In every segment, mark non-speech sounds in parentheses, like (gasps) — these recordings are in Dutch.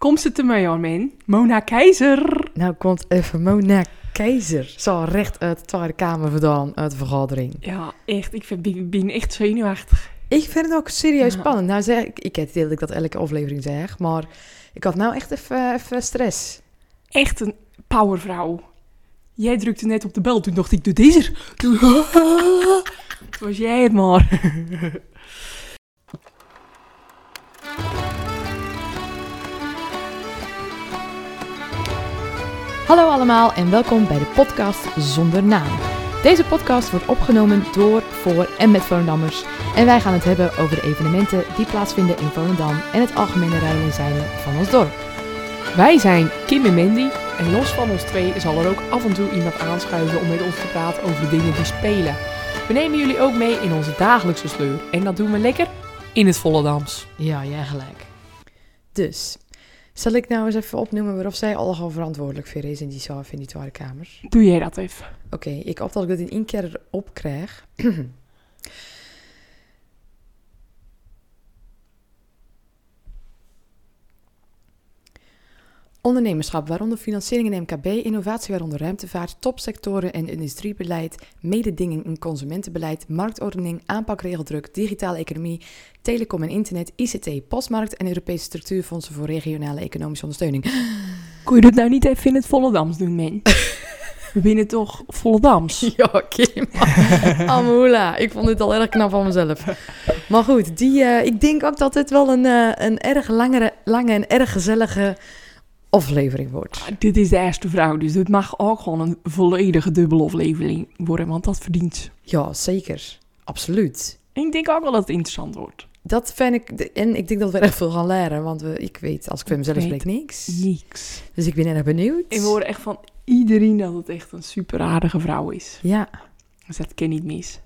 Kom ze te mij aan, man. Mona Keizer. Nou komt even Mona Keizer. Zo recht uit de Tweede Kamer vandaan, uit de vergadering. Ja, echt. Ik vind- ben, ben echt zenuwachtig. Ik vind het ook serieus Ja. spannend. Nou zeg ik, ik heb dat ik dat elke aflevering zeg, maar ik had nou echt even, even stress. Echt een powervrouw. Jij drukte net op de bel. Toen dacht ik, doe deze. Toen (laughs) Toen was jij het maar. (laughs) Hallo allemaal en welkom bij de podcast Zonder Naam. Deze podcast wordt opgenomen door, voor en met Volendammers. En wij gaan het hebben over de evenementen die plaatsvinden in Volendam en het algemene rijden en zeilen van ons dorp. Wij zijn Kim en Mandy. En los van ons twee zal er ook af en toe iemand aanschuiven om met ons te praten over de dingen die spelen. We nemen jullie ook mee in onze dagelijkse sleur. En dat doen we lekker in het Volendams. Ja, jij gelijk. Dus, zal ik nou eens even opnoemen waarof zij allemaal verantwoordelijk voor is in die zaal in die Tweede Kamer? Doe jij dat even. Oké, ik hoop dat ik dat in één keer opkrijg. (clears throat) Ondernemerschap, waaronder financiering en MKB, innovatie, waaronder ruimtevaart, topsectoren en industriebeleid, mededinging en consumentenbeleid, marktordening, aanpak regeldruk, digitale economie, telecom en internet, ICT, postmarkt en Europese structuurfondsen voor regionale economische ondersteuning. (gasps) Kun je dat nou niet even in het Volendams doen, man? (laughs) We binnen toch Volendams? (laughs) Ja, Kim. (laughs) Amoula. Ik vond dit al erg knap van mezelf. Maar goed, die, eh, ik denk ook dat dit wel een, eh, een erg langere, lange en erg gezellige aflevering wordt. Dit is de eerste vrouw, dus dit mag ook gewoon een volledige dubbelaflevering worden, want dat verdient ze. Ja, zeker. Absoluut. En ik denk ook wel dat het interessant wordt. Dat vind ik... En ik denk dat we erg veel gaan leren, want we, ik weet, als ik voor mezelf spreek, niks. Niks. Dus ik ben erg benieuwd. En we horen echt van iedereen dat het echt een super aardige vrouw is. Ja. Dus dat ken niet mis.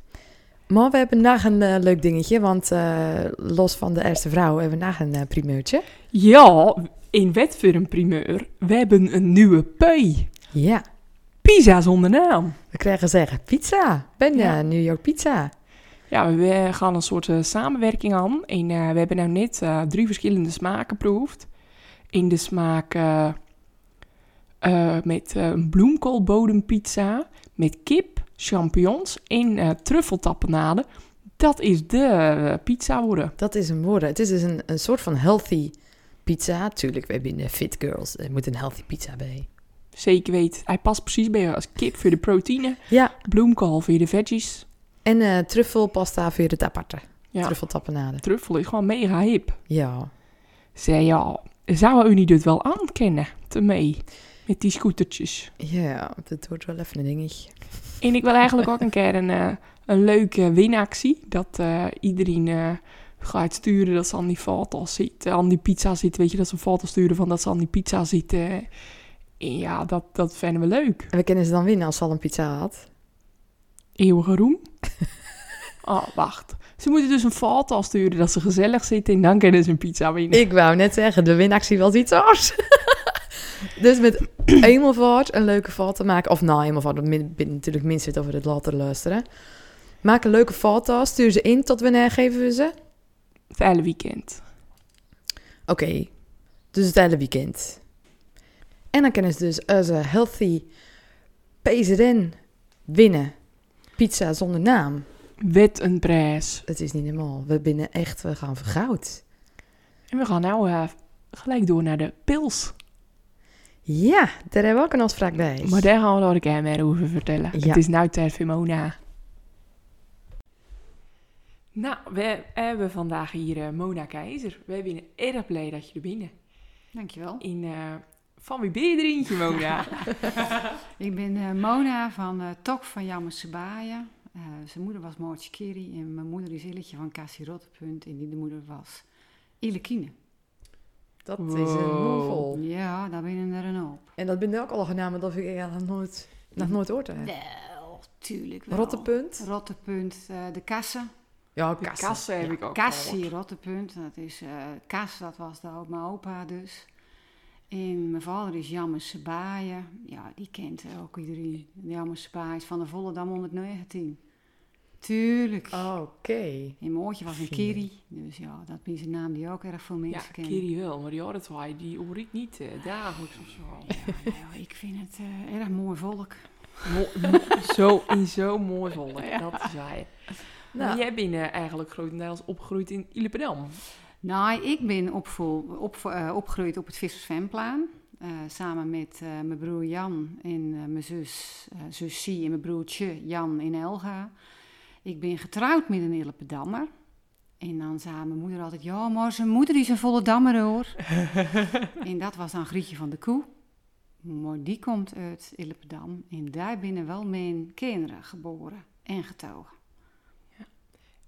Maar we hebben nog een eh, leuk dingetje, want eh, los van de eerste vrouw hebben we nog een eh, primeurtje. Ja, in wet voor een primeur. We hebben een nieuwe pui. Ja. Pizza zonder naam. We krijgen zeggen pizza. Ben Ja. New York Pizza. Ja, we gaan een soort eh, samenwerking aan. En eh, we hebben nou net eh, drie verschillende smaken geproefd. In de smaak eh, eh, met eh, een bloemkoolbodempizza, met kip, champignons en eh truffeltappenade. Dat is de eh, pizza worden. Dat is een woorden. Het is dus een, een soort van healthy pizza. Tuurlijk, we hebben de fit girls. Er moet een healthy pizza bij. Zeker weet, hij past precies bij je als kip voor de proteïne, Ja, bloemkool voor de veggies. en eh truffelpasta voor het aparte. Ja, Truffeltappenade. truffel is gewoon mega hip. Ja. Zei ja, zou u niet dit wel aankennen, te mee, met die scootertjes? Ja, dat wordt wel even een dingetje. En ik wil eigenlijk ook een keer een, eh, een leuke winactie. Dat eh, iedereen gaat sturen dat ze aan die foto's zitten, aan die pizza zitten. Weet je, dat ze een foto sturen van dat ze aan die pizza zitten. En ja, dat, dat vinden we leuk. En we kunnen ze dan winnen als ze al een pizza had. Eeuwige roem. (laughs) Oh, wacht. Ze moeten dus een foto sturen dat ze gezellig zitten en dan kunnen ze een pizza winnen. Ik wou net zeggen, de winactie was iets anders. (laughs) dus met (clears throat) eenmaal voort een leuke foto maken. Of nou, eenmaal voort, min- natuurlijk minstens over het later luisteren. Maak een leuke foto, stuur ze in. Tot wanneer geven we ze? Het hele weekend. Oké, dus het hele weekend. En dan kunnen ze dus als een healthy PZN winnen. Pizza zonder naam. Wet een prijs. Het is niet normaal. We binnen echt, we gaan voor goud. En we gaan nou eh, gelijk door naar de pils. Ja, daar hebben we ook een afspraak bij. Maar daar gaan we nog een keer meer over vertellen. Ja. Het is nou tijd voor Mona. Nou, we hebben vandaag hier eh, Mona Keizer. We zijn erg blij dat je er bent. Dankjewel. In, eh, van wie ben je er eentje, Mona? (laughs) Ik ben eh, Mona van eh Tok van Jammer Sebaaien. Eh, zijn moeder was Moortje Kiri en mijn moeder is Illetje van Cassie Rottepunt. En die de moeder was Illekine. Dat is een mondvol. Ja, daar ben er een hoop. En dat ben ook al namen dat ik eigenlijk nog nooit, nog nooit hoort. Hè? Wel, tuurlijk wel. Rottepunt. Rottepunt, eh, de kassen. Ja, De kassen heb ik ook gehoord. Rottepunt, dat is eh Kas, dat was de, mijn opa dus. En mijn vader is Jammer Sebaaien. Ja, die kent ook iedereen. Jammer Sebaaien is van de Volendam 119. Tuurlijk. Oké. En Moortje was een. Kiri. Dus ja, dat is een naam die ook erg veel Ja, mensen kennen. Kiri wel, maar die twee, die hoor ik niet eh, dagelijks of zo. Ja, nou ja, ik vind het eh, erg mooi volk. Mo- mo- zo, in zo mooi volk, (laughs) Ja. dat is hij. Nou. Jij bent eh, eigenlijk grotendeels opgegroeid in Illependam. Nou, ik ben op, eh, opgegroeid op het Vissersvemplaan. eh, samen met mijn broer Jan en mijn zus, zus Sie en mijn broertje Jan in Elga. Ik ben getrouwd met een Illependammer. En dan zei mijn moeder altijd, ja, maar zijn moeder is een volle dammer hoor. (laughs) en dat was dan Grietje van de Koe. Maar die komt uit Illependam. En daar binnen wel mijn kinderen geboren en getogen.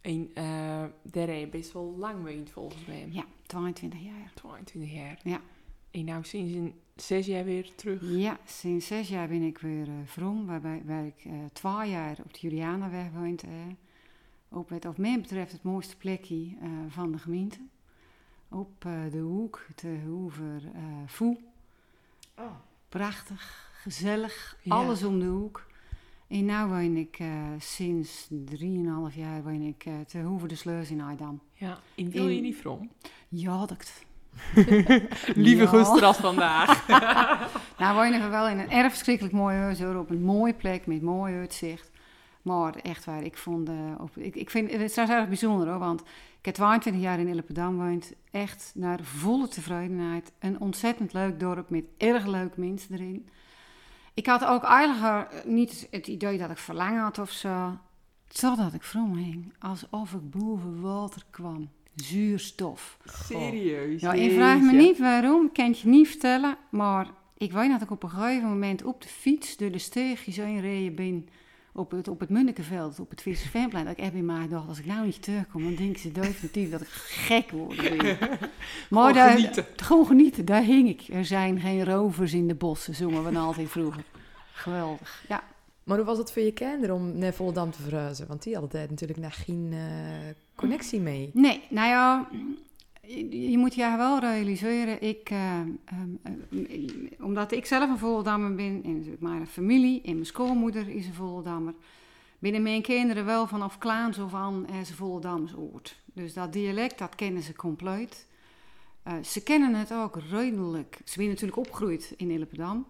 En eh daar heb je best wel lang woont volgens mij. Ja, 22 jaar. 22 jaar. Ja. En nou sinds een zes jaar weer terug. Ja, sinds zes jaar ben ik weer uh, vroom, waarbij waar ik uh, twee jaar op de Julianaweg woont. Uh, op het, wat mij betreft, het mooiste plekje uh, van de gemeente. Op uh, de hoek, te Hoever uh, Voe. Oh. Prachtig, gezellig, Ja. alles om de hoek. En nu woon ik uh, sinds 3,5 jaar woon ik, uh, te Hoever de Sleus in Aydam. Ja, en wil je In- niet from? Ja, dat. (laughs) Lieve Ja. guster als vandaag. (laughs) Nou, wonen we wel in een erg verschrikkelijk mooi huis hoor, op een mooie plek met mooi uitzicht. Maar echt waar, ik vond, eh, op, ik, ik vind het is trouwens erg bijzonder hoor, want ik heb 22 jaar in Illependam woont. Echt naar volle tevredenheid. Een ontzettend leuk dorp met erg leuk mensen erin. Ik had ook eigenlijk eh, niet het idee dat ik verlangen had of zo. Totdat ik vroom hing, alsof ik boven water kwam. Zuurstof. Serieus? Ja, je vraagt me niet waarom, kan je niet vertellen. Maar ik weet dat ik op een gegeven moment op de fiets door de steegjes heen reden ben. Op het, op het Munnikenveld, op het Vissersveenplein. Dat ik heb in mij gedacht, als ik nou niet terugkom, dan denken ze definitief dat ik gek word. ben. (laughs) maar daar, genieten. Gewoon genieten, daar hing ik. Er zijn geen rovers in de bossen, zongen we dan altijd vroeger. (laughs) Geweldig, ja. Maar hoe was het voor je kinderen om naar Volendam te verhuizen? Want die hadden daar natuurlijk nog geen eh, connectie mee. Nee, nou ja, je, moet je wel realiseren. Ik, eh, ehm, eh, omdat ik zelf een Voldammer ben, en natuurlijk mijn familie en mijn schoonmoeder is een Voldammer, binnen mijn kinderen wel vanaf klaans of aan als een Volendams. Dus dat dialect, dat kennen ze compleet. Eh, ze kennen het ook redelijk. Ze zijn natuurlijk opgegroeid in Illependam.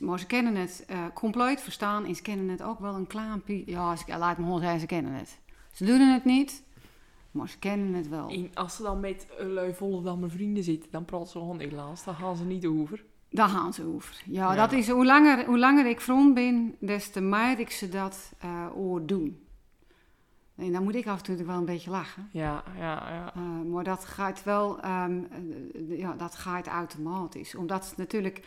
Maar ze kennen het compleet verstaan en ze kennen het ook wel een klein Ja, ze, laat me gewoon zeggen, ze kennen het. Ze doen het niet, maar ze kennen het wel. En als ze dan met een lui Volendammer vrienden zitten, dan praten ze gewoon Nederlands. Dan gaan ze niet over. Daar gaan ze over. Ja, Ja. dat is hoe langer, hoe langer ik vroom ben, des te meer ik ze dat eh oor doen. En dan moet ik af en toe wel een beetje lachen. Ja, ja, ja. Eh, maar dat gaat wel, ehm, eh, ja, dat gaat automatisch. Omdat natuurlijk,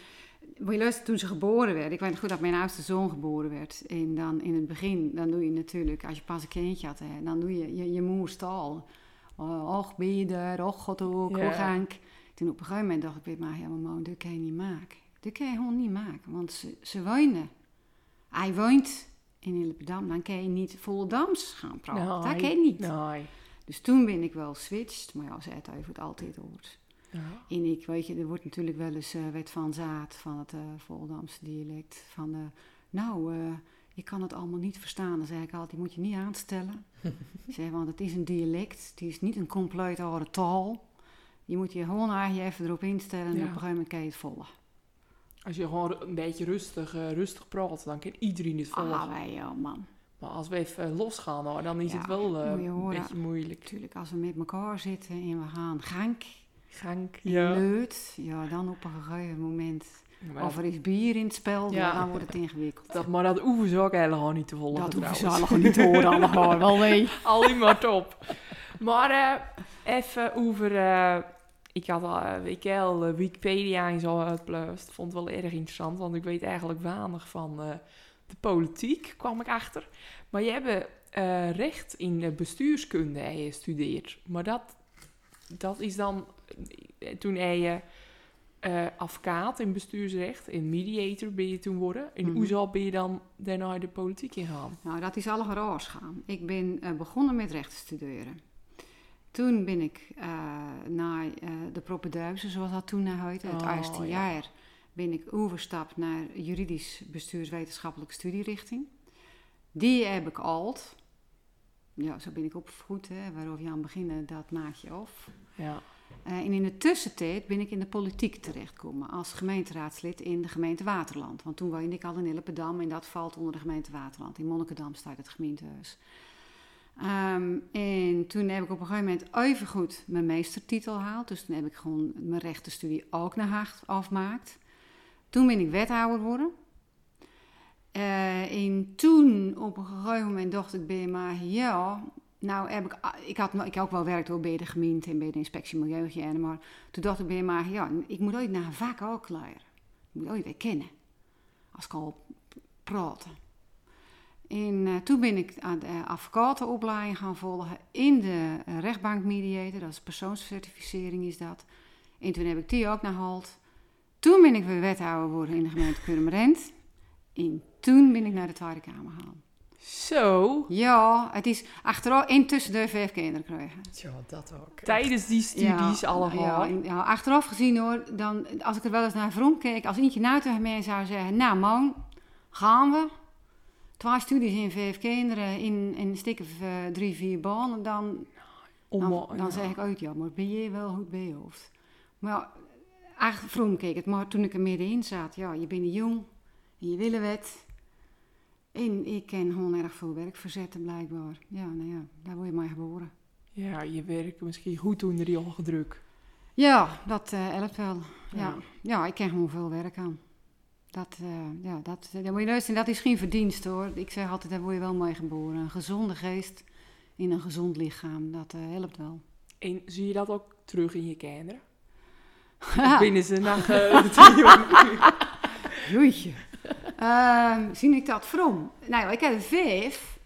luisteren, toen ze geboren werd, ik weet nog goed dat mijn oudste zoon geboren werd. En dan in het begin, dan doe je natuurlijk, als je pas een kindje had, hè, dan doe je je, je moerstaal. Oh, och, ben je er? Och, god ook, Ja. hoe ga ik? Toen op een gegeven moment dacht ik ja, maar man, dat kan je niet maken. Dat kan je gewoon niet maken, want ze, ze wonen. Hij woont in Illependam, dan kan je niet Volendams gaan praten. dat kan je niet. Nee. Dus toen ben ik wel switched, maar ja, ze het het altijd hoort. Ja. En ik, weet je, er wordt natuurlijk wel eens eh wet van zaad van het eh Volendamse dialect. Van, eh, nou, ik kan het allemaal niet verstaan. Dan zeg ik altijd, die moet je niet aanstellen. (laughs) zeg, want het is een dialect, het is niet een compleet andere taal. Je moet je gewoon eigenlijk even erop instellen en Ja. op een gegeven moment kan je het volgen. Als je gewoon een beetje rustig, rustig praat, dan kan iedereen het volgen. Ah, wij, ja, man. Maar als we even losgaan, dan is Ja, het wel een beetje moeilijk. Natuurlijk, als we met elkaar zitten en we gaan gank, Gank. leut, ja, dan op een gegeven moment Maar Of er is bier in het spel, Ja. ja. dan wordt het ingewikkeld. dat, maar dat oefen ze ook helemaal niet te volgen Dat hoeven ze allemaal niet te horen, allemaal (laughs) wel nee. Alleen maar top. Maar eh, even over... eh, ik had al, eh, Wikipedia en zo uitpluist. Vond het wel erg interessant, want ik weet eigenlijk weinig van de politiek, kwam ik achter. Maar je hebt recht in bestuurskunde gestudeerd. Maar dat, dat is dan... eh, Toen hij je eh advocaat in bestuursrecht en mediator ben je toen worden. En Mhm. hoezo ben je dan daarna de politiek ingegaan? Nou, dat is alle raars gaan. Ik ben eh, begonnen met recht te studeren. Toen ben ik eh, naar eh, de propeduizen, zoals dat toen naar heette, het Oh, eerste ja. jaar, ben ik overstapt naar juridisch bestuurswetenschappelijke studierichting. Die heb ik alt. ja, zo ben ik opgevoed, hè, waarover je aan het beginnen, dat maak je af. Ja. Eh, en in de tussentijd ben ik in de politiek terechtgekomen als gemeenteraadslid in de gemeente Waterland. Want toen woonde ik al in Illependam en dat valt onder de gemeente Waterland. In Monnikendam staat het gemeentehuis. Ehm, en toen heb ik op een gegeven moment even goed mijn meestertitel gehaald. Dus toen heb ik gewoon mijn rechtenstudie ook naar Haag afgemaakt. Toen ben ik wethouder geworden. Eh, en toen op een gegeven moment dacht ik bij maar ja, nou ik, ik had ik ook wel werkt hoor bij de gemeente en bij de inspectie milieuhygiëne, maar toen dacht ik bij maar ja, ik moet ooit naar een vak ook leren. Ik moet ooit weer kennen. Als ik al praten. En uh, toen ben ik aan de advocatenopleiding gaan volgen in de rechtbankmediator, dat is persoonscertificering is dat. En toen heb ik die ook naar halt. Toen ben ik weer wethouder geworden in de gemeente Purmerend. En toen ben ik naar de Tweede Kamer gegaan. Zo. Ja, het is achteraf intussen de vijf kinderen krijgen. Ja, dat ook. Tijdens die studies ja, allemaal. Ja, achteraf gezien hoor, dan, als ik er wel eens naar vroom keek, als eentje nou tegen mij zou zeggen, nou man, gaan we. Twee studies in vijf kinderen in, in een stuk of drie, vier banen, dan, Om, dan, dan zeg ik uit, ja, maar ben je wel goed bij je hoofd? Maar vroom keek het, maar toen ik er middenin zat, ja, je bent jong en je wil wat. En ik ken gewoon erg veel werk verzetten blijkbaar. Ja, nou ja, daar word je maar geboren. Ja, je werkt misschien goed onder die druk. Ja, dat eh helpt wel. Ja. Ja. Ja. ik ken gewoon veel werk aan. Dat, eh, ja, dat, dat moet je luisteren, dat is geen verdienst hoor. Ik zeg altijd, daar word je wel mee geboren. Een gezonde geest in een gezond lichaam, dat eh, helpt wel. En zie je dat ook terug in je kinderen? (laughs) Binnen ze naar eh, (laughs) Joeitje. (laughs) Ehm, zie ik dat from? Nou, ik heb vijf.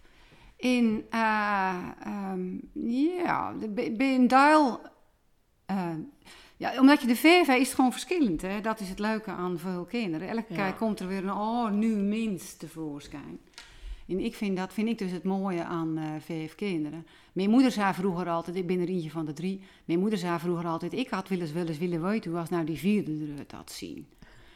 In, eh, ehm, ja, de- bij bij een duil... ja, omdat je de hebt, is het gewoon verschillend. Hè? Dat is het leuke aan veel kinderen. Elke Ja. keer komt er weer een, oh, nu minst tevoorschijn. En ik vind, dat vind ik dus het mooie aan vijf kinderen. Mijn moeder zei vroeger altijd, ik ben er eentje van de drie. Mijn moeder zei vroeger altijd, ik had wel eens, wel eens willen weten hoe als nou die vierde eruit had zien.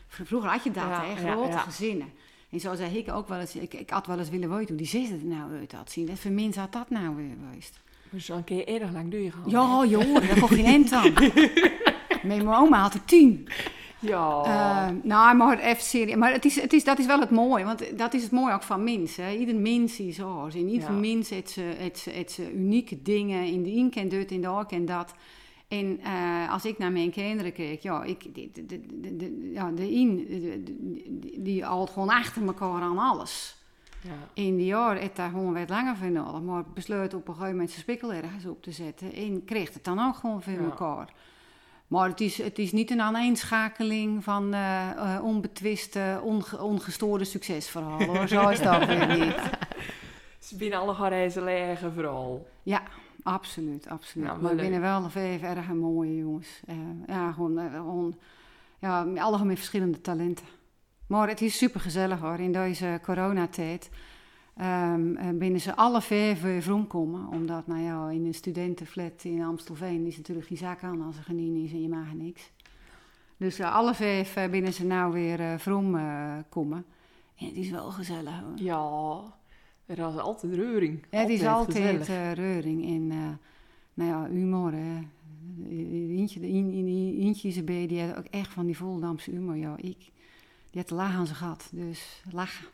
Vroeger had je dat, Ja, hè, grote ja. gezinnen. En zo zei ik ook wel eens, ik, ik had wel eens willen weten hoe die zesde er nou uit had zien. Wat voor mens had dat nou weer geweest? Dus kun je erg lang doorgaan. Ja, joh, daar kon geen end aan. (laughs) Mijn oma had er tien. Ja. Eh, nou, maar even serieus. Maar het is, het is, dat is wel het mooie. Want dat is het mooie ook van mensen. hè. Ieder mens is anders. En ieder Ja. mens heeft ze, heeft, ze, heeft ze unieke dingen. In de een kent dit, in de ander kent dat. En eh, als ik naar mijn kinderen kijk, ja, ik, de, de, de, ja, de de- die, houdt gewoon achter elkaar aan alles. ja. In die jaar heeft daar gewoon wat langer voor nodig. Maar besluit op een gegeven moment zijn spikkel ergens op te zetten. En kreeg het dan ook gewoon voor Ja. elkaar. Maar het is, het is niet een aaneenschakeling van eh, eh, onbetwiste, onge- ongestoorde succesverhalen. Hoor. Zo is dat weer niet. (laughs) Ze binnen alle leggen vooral. Ja, absoluut, absoluut. Nou, wel maar binnen wel vijf erg mooie jongens. Eh, ja, gewoon, eh, gewoon ja, allemaal met verschillende talenten. Maar het is super gezellig hoor, in deze coronatijd. eh, binnen ze alle vijf vroomkomen. Omdat, nou ja, in een studentenflat in Amstelveen is natuurlijk geen zaak aan als er geen is en je mag niks. Dus alle vijf binnen ze nou weer vroom eh, komen. En het is wel gezellig hoor. Ja. Er was altijd reuring. Ja, het is altijd eh, reuring en eh, nou ja, humor. Hè. Eentje, eentje is erbij, die had ook echt van die Volendamse humor. Ja, ik, die had laag aan zijn gat, dus lachen.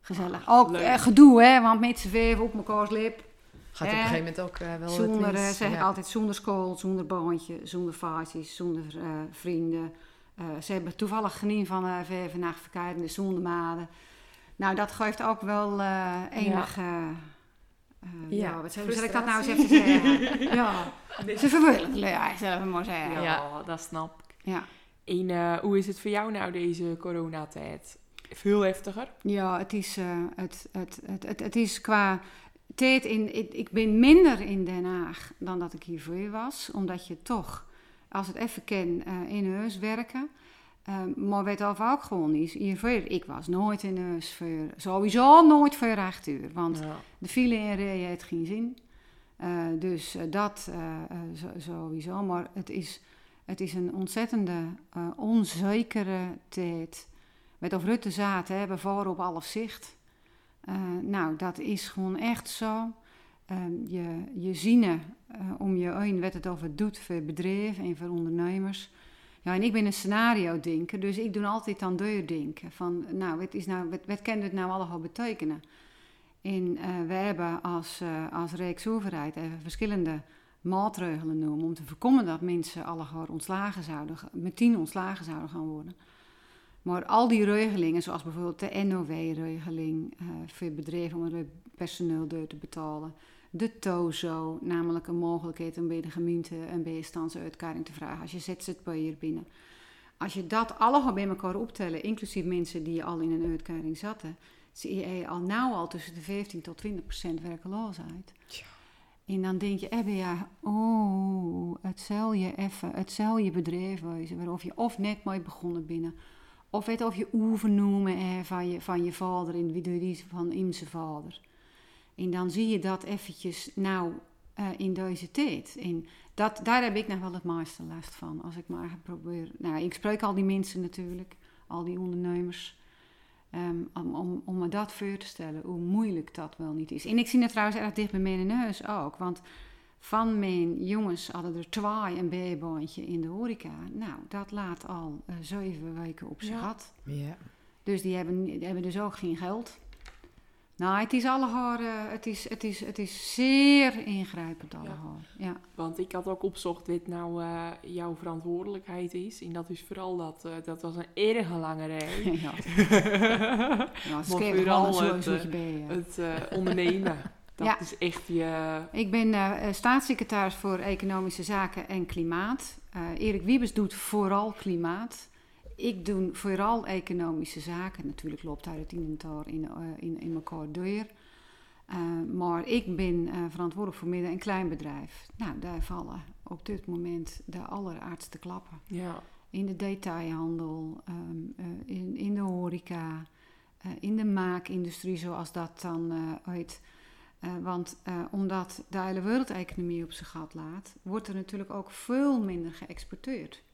Gezellig. Ah, ook eh, gedoe, hè, want met z'n vijf op mekaars lip. Gaat op een gegeven moment ook wel Zonder, het mis. zeg ik Ja. altijd, zonder school, zonder baantje, zonder vaartjes, zonder eh, vrienden. Eh, ze hebben toevallig geniet van uh, vijf en acht zonder maden. Nou, dat geeft ook wel eh enige... eh, ja, Ja, wat zal ik dat nou eens even zeggen? (laughs) ja, Nee. ze vervelend, ja, zullen we maar zeggen. Ja, Ja. dat snap ik. Ja. En eh, hoe is het voor jou nou deze coronatijd? Veel heftiger? het is, het, het, het, het, het is qua tijd in... Ik, ik ben minder in Den Haag dan dat ik hiervoor was. Omdat je toch, als het even kan, in huis werken... Ehm, maar weet of ook gewoon is, hiervoor, ik was nooit in huis voor, sowieso nooit voor acht uur. Want Ja. de file in rijden heeft geen zin. Eh, dus eh, dat eh, sowieso. Maar het is, het is een ontzettende onzekere tijd. Met of Rutte zaten, hebben voor op alles zicht. Nou, dat is gewoon echt zo. ehm, je, je zinnen om je heen wat het over doet voor bedrijven en voor ondernemers. Ja, en ik ben een scenario denker, dus ik doe altijd aan denken. Van, nou, wat, is nou, wat, dit nou allemaal betekenen? En uh, we hebben als, uh, als verschillende maatregelen noemen om te voorkomen dat mensen allemaal ontslagen zouden, met tien ontslagen zouden gaan worden. Maar al die regelingen, zoals bijvoorbeeld de NOW-regeling uh, voor bedrijven om het personeel door te betalen, de TOZO, namelijk een mogelijkheid om bij de gemeente een bijstandsuitkaring te vragen als je ZZP'er binnen. Als je dat allemaal bij elkaar optellen, inclusief mensen die al in een uitkering zaten, zie je al nou al tussen de 15 tot 20 procent werkeloosheid. Ja. En dan denk je, eh, ja, oh, het zal je even, het zal je bedrijf wezen, waarof je of net mooi begonnen binnen, of weet of je oefen noemen eh, van, je, van je vader, in wie die van in zijn vader. En dan zie je dat eventjes nou uh, in deze tijd. En dat, daar heb ik nog wel het meeste last van. Als ik maar probeer. Nou, ik spreek al die mensen natuurlijk, al die ondernemers. Um, om, om, om me dat voor te stellen, hoe moeilijk dat wel niet is. En ik zie het trouwens erg dicht bij mijn neus ook. Want van mijn jongens hadden er twee een bijboontje in de horeca. Nou, dat laat al uh, zeven weken op zijn gat. Ja. Dus die hebben, die hebben dus ook geen geld. Nou, het is allemaal, uh, het, is, het, is, het is zeer ingrijpend allemaal. Ja. ja. Want ik had ook opzocht wat nou uh, jouw verantwoordelijkheid is. En dat is vooral dat, uh, dat was een erg lange rij. (laughs) ja. (laughs) ja, het maar vooral het, zo het ondernemen. (laughs) Dat ja. is echt je... Ik ben staatssecretaris voor Economische Zaken en Klimaat. Erik Wiebes doet vooral klimaat ik doe vooral economische zaken. Natuurlijk loopt daar het inventar in, uh, in, in elkaar door. Uh, maar ik ben uh, verantwoordelijk voor midden- en kleinbedrijf. Nou, daar vallen op dit moment de alleraardste klappen. Ja. In de detailhandel, um, in, in de horeca, in de maakindustrie, zoals dat dan heet. want omdat de hele wereldeconomie op zijn gat laat, wordt er natuurlijk ook veel minder geëxporteerd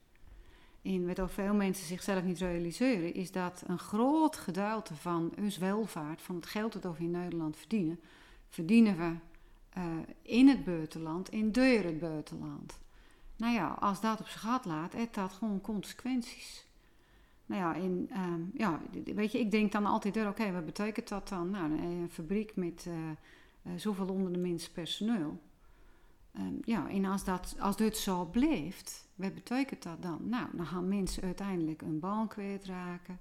in wat veel mensen zichzelf niet realiseren, is dat een groot gedeelte van ons welvaart, van het geld dat we in Nederland verdienen, verdienen we uh, in het buitenland, in deur het buitenland. Nou ja, als dat op zich gat laat, heeft dat gewoon consequenties. Nou ja, in, uh, ja, weet je, ik denk dan altijd, oké, okay, wat betekent dat dan? Nou, een fabriek met uh, zoveel onder de mensen personeel. Um, ja, en als, dat, als dit zo blijft, wat betekent dat dan? Nou, dan gaan mensen uiteindelijk een baan kwijtraken.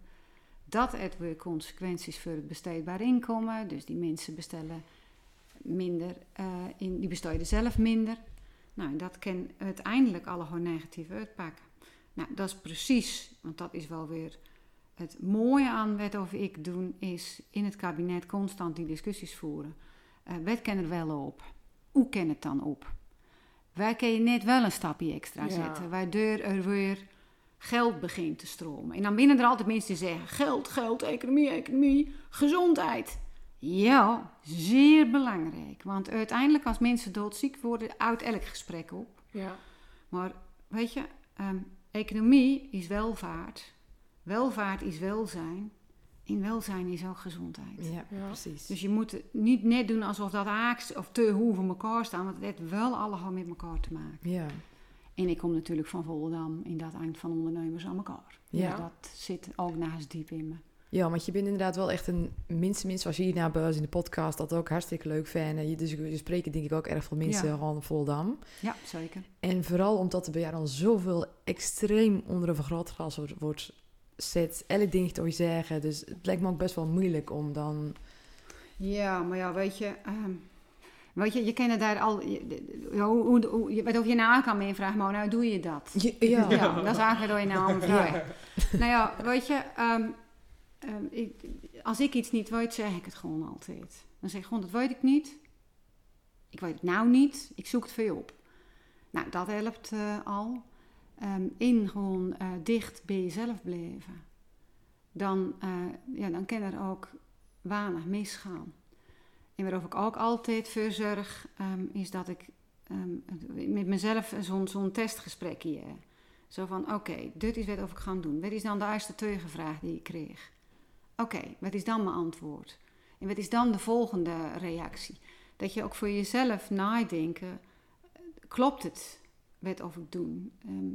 Dat heeft weer consequenties voor het besteedbaar inkomen. Dus die mensen bestellen minder, uh, in, die besteden zelf minder. Nou, dat kan uiteindelijk alle gewoon negatief uitpakken. Nou, dat is precies, want dat is wel weer het mooie aan wat of ik doen, is in het kabinet constant die discussies voeren. Uh, wat kan er wel op? Hoe kan het dan op? Wij kunnen net wel een stapje extra zetten, waardoor er weer geld begint te stromen. En dan binnen er altijd mensen die zeggen: geld, geld, economie, economie, gezondheid. Ja, zeer belangrijk. Want uiteindelijk, als mensen doodziek worden, uit elk gesprek op. Ja. Maar weet je, um, economie is welvaart. Welvaart is welzijn in welzijn is ook gezondheid. Ja, precies. Dus je moet niet net doen alsof dat haaks of te hoe van elkaar staan, want het heeft wel allemaal met elkaar te maken. Ja. En ik kom natuurlijk van Volendam in dat eind van ondernemers aan elkaar. Ja. Dus dat zit ook naast diep in me. Ja, want je bent inderdaad wel echt een minste minst als je hier naar buiten in de podcast dat ook hartstikke leuk vinden. Je, dus je spreken denk ik ook erg veel mensen ja. gewoon Volendam. Ja, zeker. En vooral omdat er bij jou dan zoveel extreem onder een vergrootglas wordt, wordt zit elk ding te zeggen. Dus het lijkt me ook best wel moeilijk om dan... Ja, maar ja, weet je... Um, weet je, je kent daar al... Je, hoe, hoe, weet of je nou kan mee vragen, maar nou doe je dat? Ja. ja. ja dat is eigenlijk door je naam (laughs) vraag. Nou ja, weet je... Um, um, ik, als ik iets niet weet, zeg ik het gewoon altijd. Dan zeg ik gewoon, dat weet ik niet. Ik weet het nou niet. Ik zoek het voor je op. Nou, dat helpt uh, al um, in gewoon uh, dicht bij jezelf blijven, dan, uh, ja, dan kan er ook weinig misgaan. En waarover ik ook altijd voor zorg, um, is dat ik um, met mezelf zo'n zo'n testgesprek hier. Zo van, oké, dit is wat ik ga doen. Wat is dan de eerste tegenvraag die ik kreeg? Oké, wat is dan mijn antwoord? En wat is dan de volgende reactie? dat je ook voor jezelf nadenken, klopt het wat ik doen? Ehm,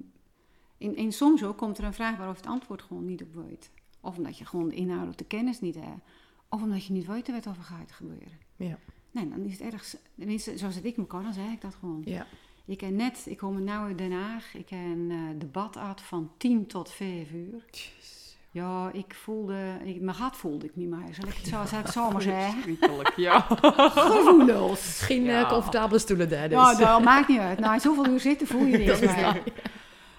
in, in soms ook komt er een vraag waarover het antwoord gewoon niet op weet. Of omdat je gewoon de inhoud of de kennis niet hebt. Of omdat je niet weet wat over gaat gebeuren. Ja. Nee, dan is het erg, tenminste, zo zit ik in elkaar, dan zeg ik dat gewoon. Ja. Ik heb net, ik kom nu uit Den Haag, ik heb een eh, debat gehad van 10 tot 5 uur. Ja, ik voelde, ik, mijn gat voelde ik niet meer. Zal ik het zo, zal ik het (laughs) zo maar zeggen? Verschrikkelijk, ja. (laughs) Gevoelloos. Geen eh, Ja. comfortabele stoelen daar, dus. Ja, dat maakt niet uit. Nou, zoveel uur zitten voel je (laughs) niks meer.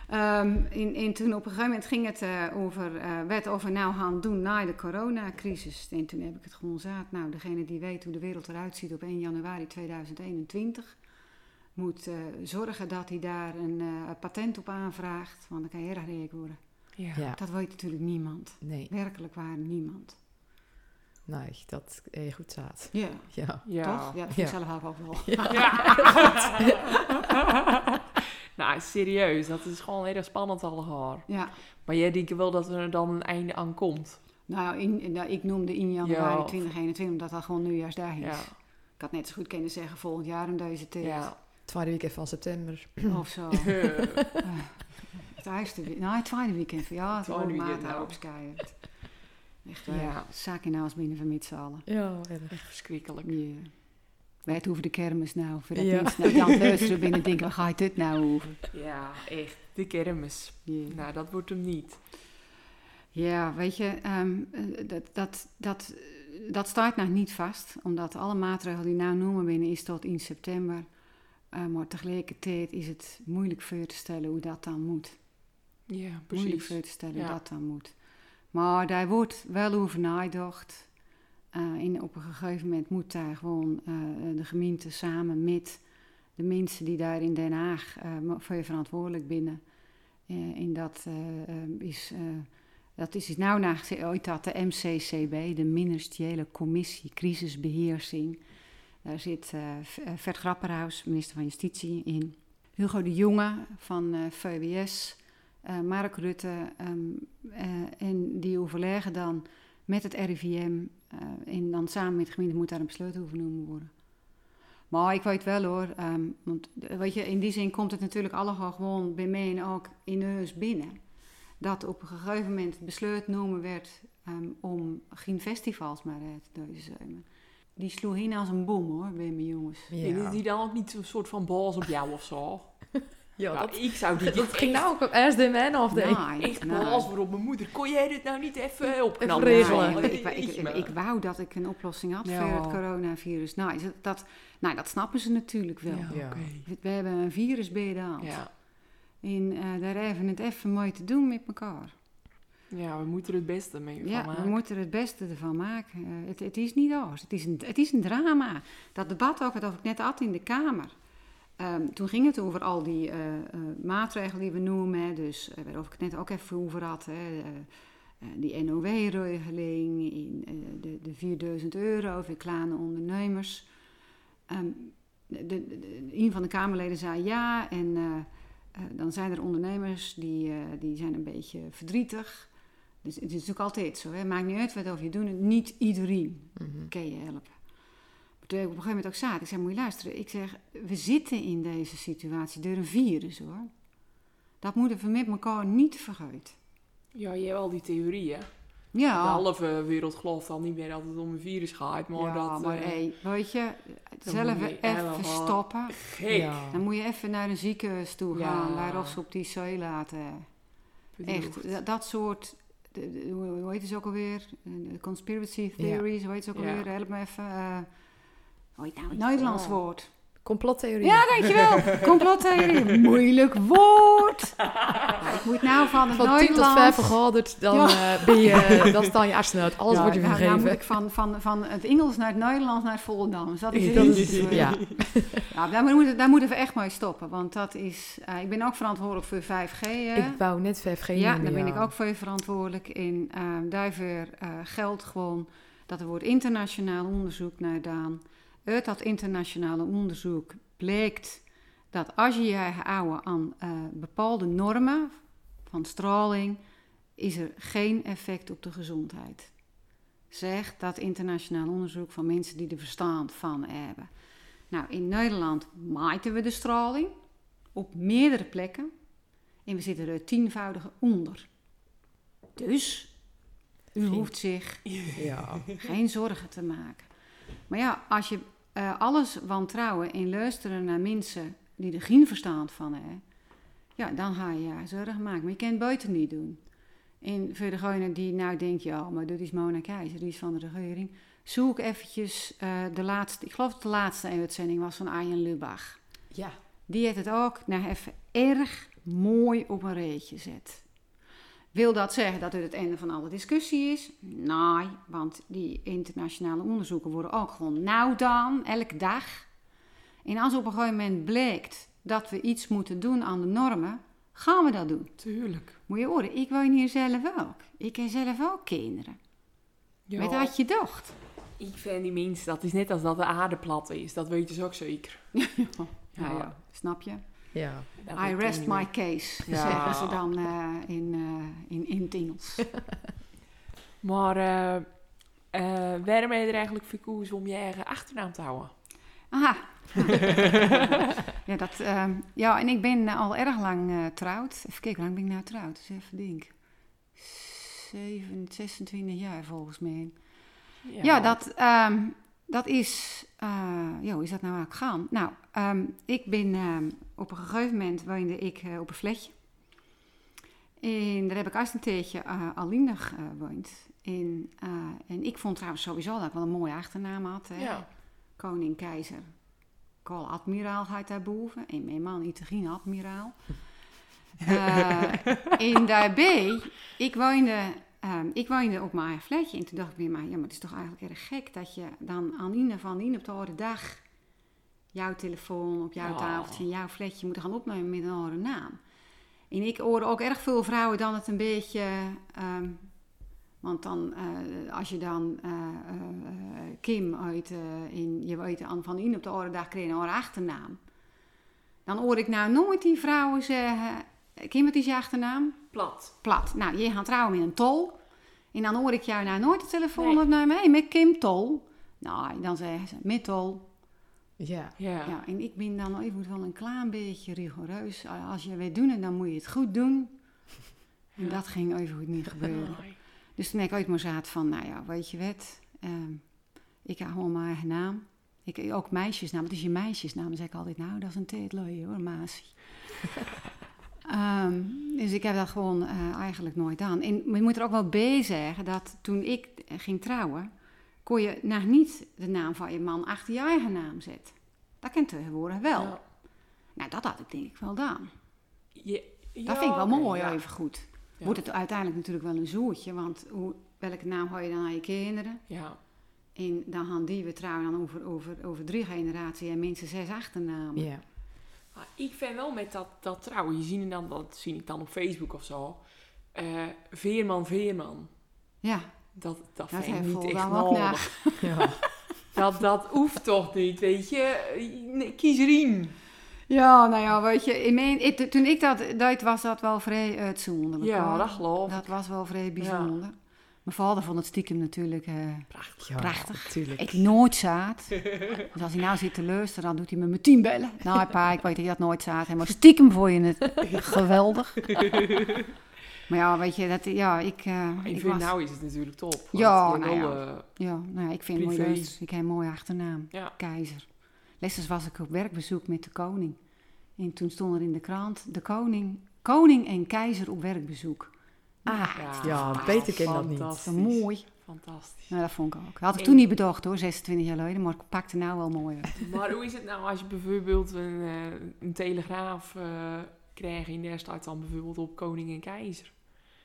Ehm, in, in, toen op een gegeven moment ging het eh, over eh wat of we nou gaan doen na de coronacrisis. En toen heb ik het gewoon zaad. Nou, degene die weet hoe de wereld eruit ziet op 1 januari 2021... moet eh, zorgen dat hij daar een eh, patent op aanvraagt. Want dan kan je erg rijk worden. Ja. Ja, Dat weet natuurlijk niemand. nee. Werkelijk waar niemand. Nee, dat eh, goed zaad. Ja. Ja. Ja. Toch? Ja, dat vind ik Ja. zelf ook wel. (laughs) (laughs) (laughs) nou, serieus, dat is gewoon heel erg spannend allemaal. Ja. Maar jij denkt wel dat er dan een einde aan komt? Nou, in, nou, ik noemde in januari Ja. 2021 omdat dat gewoon nieuwjaarsdag is. Ja. Ik had net zo goed kunnen zeggen volgend jaar om deze tijd. Ja. Tweede weekend van september. Of zo. (laughs) het eerste weekend. Nou, het tweede weekend. van- Ja, het weekend, maand nou. op Skyert. Echt. Ja. Ja. Zaak in huis binnen van met z'n allen. Ja, erg. Echt verschrikkelijk. Ja. Wij het over de kermis nou. Voordat Ja. mensen naar Jan luisteren binnen denken, waar ga je dit nou over? Ja, echt. De kermis. Nou, dat wordt hem niet. Ja, weet je, ehm, eh, dat, dat, dat, dat staat nog niet vast. Omdat alle maatregelen die nou noemen binnen is tot in september. Eh, maar tegelijkertijd is het moeilijk voor te stellen hoe dat dan moet. Ja, Moeilijk precies. voor je te stellen Ja. hoe dat dan moet. Maar daar wordt wel over nagedacht. Eh, op een gegeven moment moet daar gewoon eh, de gemeente samen met de mensen die daar in Den Haag eh, voor je verantwoordelijk binnen. En dat is, dat is nou ooit dat de MCCB, de Ministeriële Commissie Crisisbeheersing. Daar zit Vert Grapperhaus, minister van Justitie, in. Hugo de Jonge van VWS. Mark Rutte. ehm, eh, en die overleggen dan met het RIVM. Eh, en dan samen met de gemeente moet daar een besluit over genomen worden. Maar ik weet wel hoor, ehm, want eh, weet je, in die zin komt het natuurlijk allemaal gewoon bij mij en ook in neus binnen. Dat op een gegeven moment het besluit genomen werd ehm, om geen festivals meer uit te doen. Die sloeg in als een bom hoor, bij mijn jongens. En Ja. die dan ook niet zo'n soort van boos op jou of zo? (laughs) Ja, Ja, dat, ik zou die (laughs) dat ging nou ook op man of de... Nee, echt nou. boos worden op mijn moeder. Kon jij dit nou niet even opknappen? regelen. Nee, Nee, ik, ik, ik, ik wou dat ik een oplossing had Ja. voor het coronavirus. Nou, is het- dat, nou, dat snappen ze natuurlijk wel. Ja, Ja. oké. We, hebben een virus bij de hand. Ja. En eh, daar hebben we het even mooi te doen met elkaar. ja, we moeten er het beste mee van Ja, maken. we moeten er het beste ervan maken. Eh, het, het is niet anders. Het is, een, het is een drama. Dat debat ook, dat ik net had in de Kamer. Ehm, toen ging het over al die eh, eh, maatregelen die we noemen. Dus uh, waarover ik het net ook even over had. Hè. eh, eh, die NOW-regeling, in, eh, de, de 4000 euro voor kleine ondernemers. Ehm, de, een van de Kamerleden zei ja. En eh, eh, dan zijn er ondernemers die, eh, die zijn een beetje verdrietig. Dus het is natuurlijk altijd zo. Hè? Maakt niet uit wat of je doet. Niet iedereen Mhm. kan je helpen. Ik op een gegeven moment ook zat, ik zei, moet je luisteren. Ik zeg, we zitten in deze situatie door een virus hoor. Dat moeten we met elkaar niet vergeten. Ja, je hebt al die theorieën. De Ja, halve wereld gelooft al niet meer dat het om een virus gaat. Maar ja, dat... maar eh, hey, weet je, zelf je even stoppen. Gek. Ja. Dan moet je even naar een ziekenhuis toe Ja. gaan, waar ze op die zee laten. Echt, dat, dat soort, de, de- hoe heet het ook alweer? De conspiracy theories, hoe heet het ook Ja. alweer? Help me even. eh hoe heet nou het Nederlands woord? Complottheorie. Ja, dankjewel. (laughs) Complottheorie. Moeilijk woord. Nou, ik moet nou van het Van 10 tot 5 Nederlands... vergaderd, dan, Ja. eh, ben je, dan sta je artsen uit. Alles Ja, wordt je nou, vergeven. nou moet ik van, van, van het Engels naar het Nederlands naar het Volendams. Dat is, Dat is- ja. (laughs) Ja, daar, moeten, daar moeten we echt mee stoppen. Want dat is... eh, ik ben ook verantwoordelijk voor 5G. hè. Ik wou net 5G ja, daar ben ik ook voor verantwoordelijk in. Uh, daarvoor eh, geldt gewoon dat er wordt internationaal onderzoek naar gedaan. Uit dat internationale onderzoek blijkt dat als je je houdt aan eh, bepaalde normen van straling, is er geen effect op de gezondheid. Zegt dat internationaal onderzoek van mensen die er verstand van hebben. Nou, in Nederland maaiten we de straling op meerdere plekken. En we zitten er tienvoudige onder. Dus u hoeft zich (laughs) Ja. geen zorgen te maken. Maar ja, als je eh, alles wantrouwen en luisteren naar mensen die er geen verstand van hebben, ja, dan ga je je zorgen maken. Maar je kan het buiten niet doen. En voor degene die nou denkt, ja, maar dat is Mona Keizer, die is van de regering. Zoek eventjes eh, de laatste, ik geloof dat de laatste uitzending was van Arjen Lubach. Ja. Die heeft het ook nou even erg mooi op een reetje gezet. Wil dat zeggen dat het het einde van alle discussie is? Nee, want die internationale onderzoeken worden ook gewoon nauw dan, elke dag. En als op een gegeven moment blijkt dat we iets moeten doen aan de normen, gaan we dat doen. Tuurlijk. Moet je horen, ik woon hier zelf ook. Ik heb zelf ook kinderen. Ja. Weet wat je dacht? Ik vind die minst, dat is net als dat de aarde plat is. Dat weten ze ook zeker. (laughs) Ja, Ja. ja, snap je? Ja. I rest my case, Ja. zeggen ze dan eh, in, eh, in, in het Engels. (laughs) Maar eh eh waarom heb je er eigenlijk voor om je eigen achternaam te houden? Aha. (laughs) ja, dat, ehm, ja, en ik ben al erg lang eh trouwd. Even kijken, hoe lang ben ik nou trouwd? Dus even denken. 7, 26 jaar volgens mij. Ja, dat, ehm, dat is... eh ja, hoe is dat nou ook gaan? Nou, ehm, ik ben ehm, op een gegeven moment woonde ik eh, op een flatje. En daar heb ik eerst een tijdje alleen nog gewoond. En, eh, en ik vond trouwens sowieso dat ik wel een mooie achternaam had. Hè? Ja. Koning, keizer, Karl Admiraal gaat daarboven. En mijn man Itagine Admiraal. (laughs) En daarbij, ik woonde, ehm, ik woonde op mijn eigen flatje. En toen dacht ik bij mij, ja, maar het is toch eigenlijk erg gek dat je dan aan een van een op de oude dag jouw telefoon op jouw Ja. tafeltje in jouw flatje moet gaan opnemen met een andere naam. En ik hoorde ook erg veel vrouwen dan het een beetje. ehm, want dan, eh, als je dan eh, eh, Kim uit, in, je weet aan van in op de andere dag kreeg een andere achternaam. Dan hoor ik nou nooit die vrouwen zeggen, Kim, wat is je achternaam? Plat. Plat. Nou, je gaat trouwen met een tol. En dan hoor ik jou nou nooit de telefoon Nee. opnemen. Hé, met Kim Tol. Nou, dan zeggen ze, met Tol. Ja. Ja. Ja, en ik ben dan even wel een klein beetje rigoureus. Als je weet doen, dan moet je het goed doen. En Ja. dat ging even goed niet gebeuren. Nee. Dus toen heb ik uit mijn zaad van, nou ja, weet je wat, ehm, ik heb gewoon mijn eigen naam. Ik, ook meisjesnaam, wat is je meisjesnaam? Dan zeg ik altijd, nou, dat is een teetlooie hoor, Maasie. (laughs) Ehm, dus ik heb dat gewoon eh, eigenlijk nooit aan. En je moet er ook wel bij zeggen dat toen ik ging trouwen, kon je nog niet de naam van je man achter je eigen naam zetten. Dat kan tegenwoordig wel. Ja. Nou, dat had ik denk ik wel gedaan. Je- Dat ja, vind ik wel mooi, ja. even goed. Ja. Wordt het uiteindelijk natuurlijk wel een zoertje, want hoe, welke naam hou je dan aan je kinderen? Ja. En dan gaan die we trouwen dan over, over, over drie generaties en minstens zes achternamen. Ja. Maar ik vind wel met dat, dat trouwen, je ziet het dan, dat zie ik dan op Facebook of zo. eh, veerman, veerman. Ja, Dat, dat, dat vind ik niet echt nodig. (laughs) Ja. Dat, dat hoeft toch niet, weet je. Nee, Kies Rien. Ja, nou ja, weet je, in mijn, ik- toen ik dat deed, was dat wel vrij uitzonderlijk. Ja, hoor. dat geloof ik. Dat was wel vrij bijzonder. Mijn vader vond het stiekem natuurlijk eh, Prachtig. Ja, Prachtig. Tuurlijk. ik nooit zaad. Dus als hij nou zit te luisteren, dan doet hij me meteen bellen. Nou pa, ik weet dat je dat nooit zaad. Maar stiekem vond je het (laughs) geweldig. Maar ja, weet je, dat, ja, ik, eh, ik was... nou is het natuurlijk top. want Ja, je nou ja. eh, Ja, nou ja, ik vind het mooi. Ik heb een mooie achternaam. Ja. Keizer. Lessens was ik op werkbezoek met de koning. En toen stond er in de krant, de koning, koning en keizer op werkbezoek. Ah, ja, ja, beter ken dat niet. dat mooi. Fantastisch. Nou, dat vond ik ook. Had ik En- toen niet bedacht hoor, 26 jaar geleden, maar ik pakte nou wel mooi uit. (laughs) Maar hoe is het nou als je bijvoorbeeld een, eh, een telegraaf eh krijgt in der staat dan bijvoorbeeld op koning en keizer?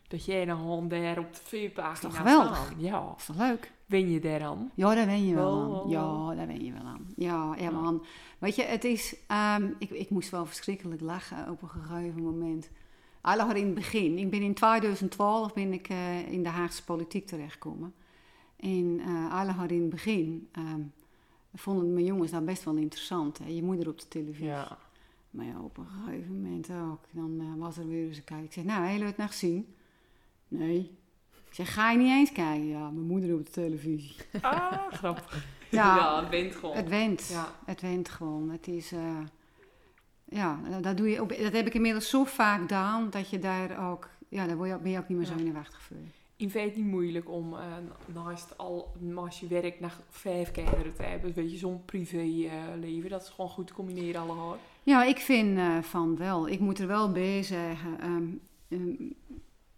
Dat jij dan gewoon daar op de veerpagina Is toch geweldig? staat. Ja. Is toch leuk? Wen je daar dan? Ja, daar ben je wel Wel, aan. wel, wel. Ja, daar ben je wel aan. Ja, ja Ja. man. Weet je, het is... ehm, ik, ik moest wel verschrikkelijk lachen op een gegeven moment. Al in het begin. Ik ben in 2012 ben ik eh, in de Haagse politiek terechtgekomen. En eh alle in het begin ehm, vonden mijn jongens dat best wel interessant. Hè? Je moeder op de televisie. Ja. Maar ja, op een gegeven moment ook. Dan eh, was er weer eens een kijk. Ik zeg, nou, heb je het nog gezien? Nee. Ik zeg, ga je niet eens kijken? Ja, mijn moeder op de televisie. Ah, grappig. Ja, het wint gewoon. Het went. Ja. Het went gewoon. Het is... eh, ja, dat, doe je ook, dat heb ik inmiddels zo vaak gedaan, dat je daar ook... Ja, daar ben je ook niet meer zo Ja. zenuwachtig voor. Vind het niet moeilijk om eh, naast, al, naast je werk nog vijf kinderen te hebben. Weet je, zo'n privéleven. dat is gewoon goed te combineren allemaal. Ja, ik vind eh, van wel. Ik moet er wel bij zeggen. ehm, ehm,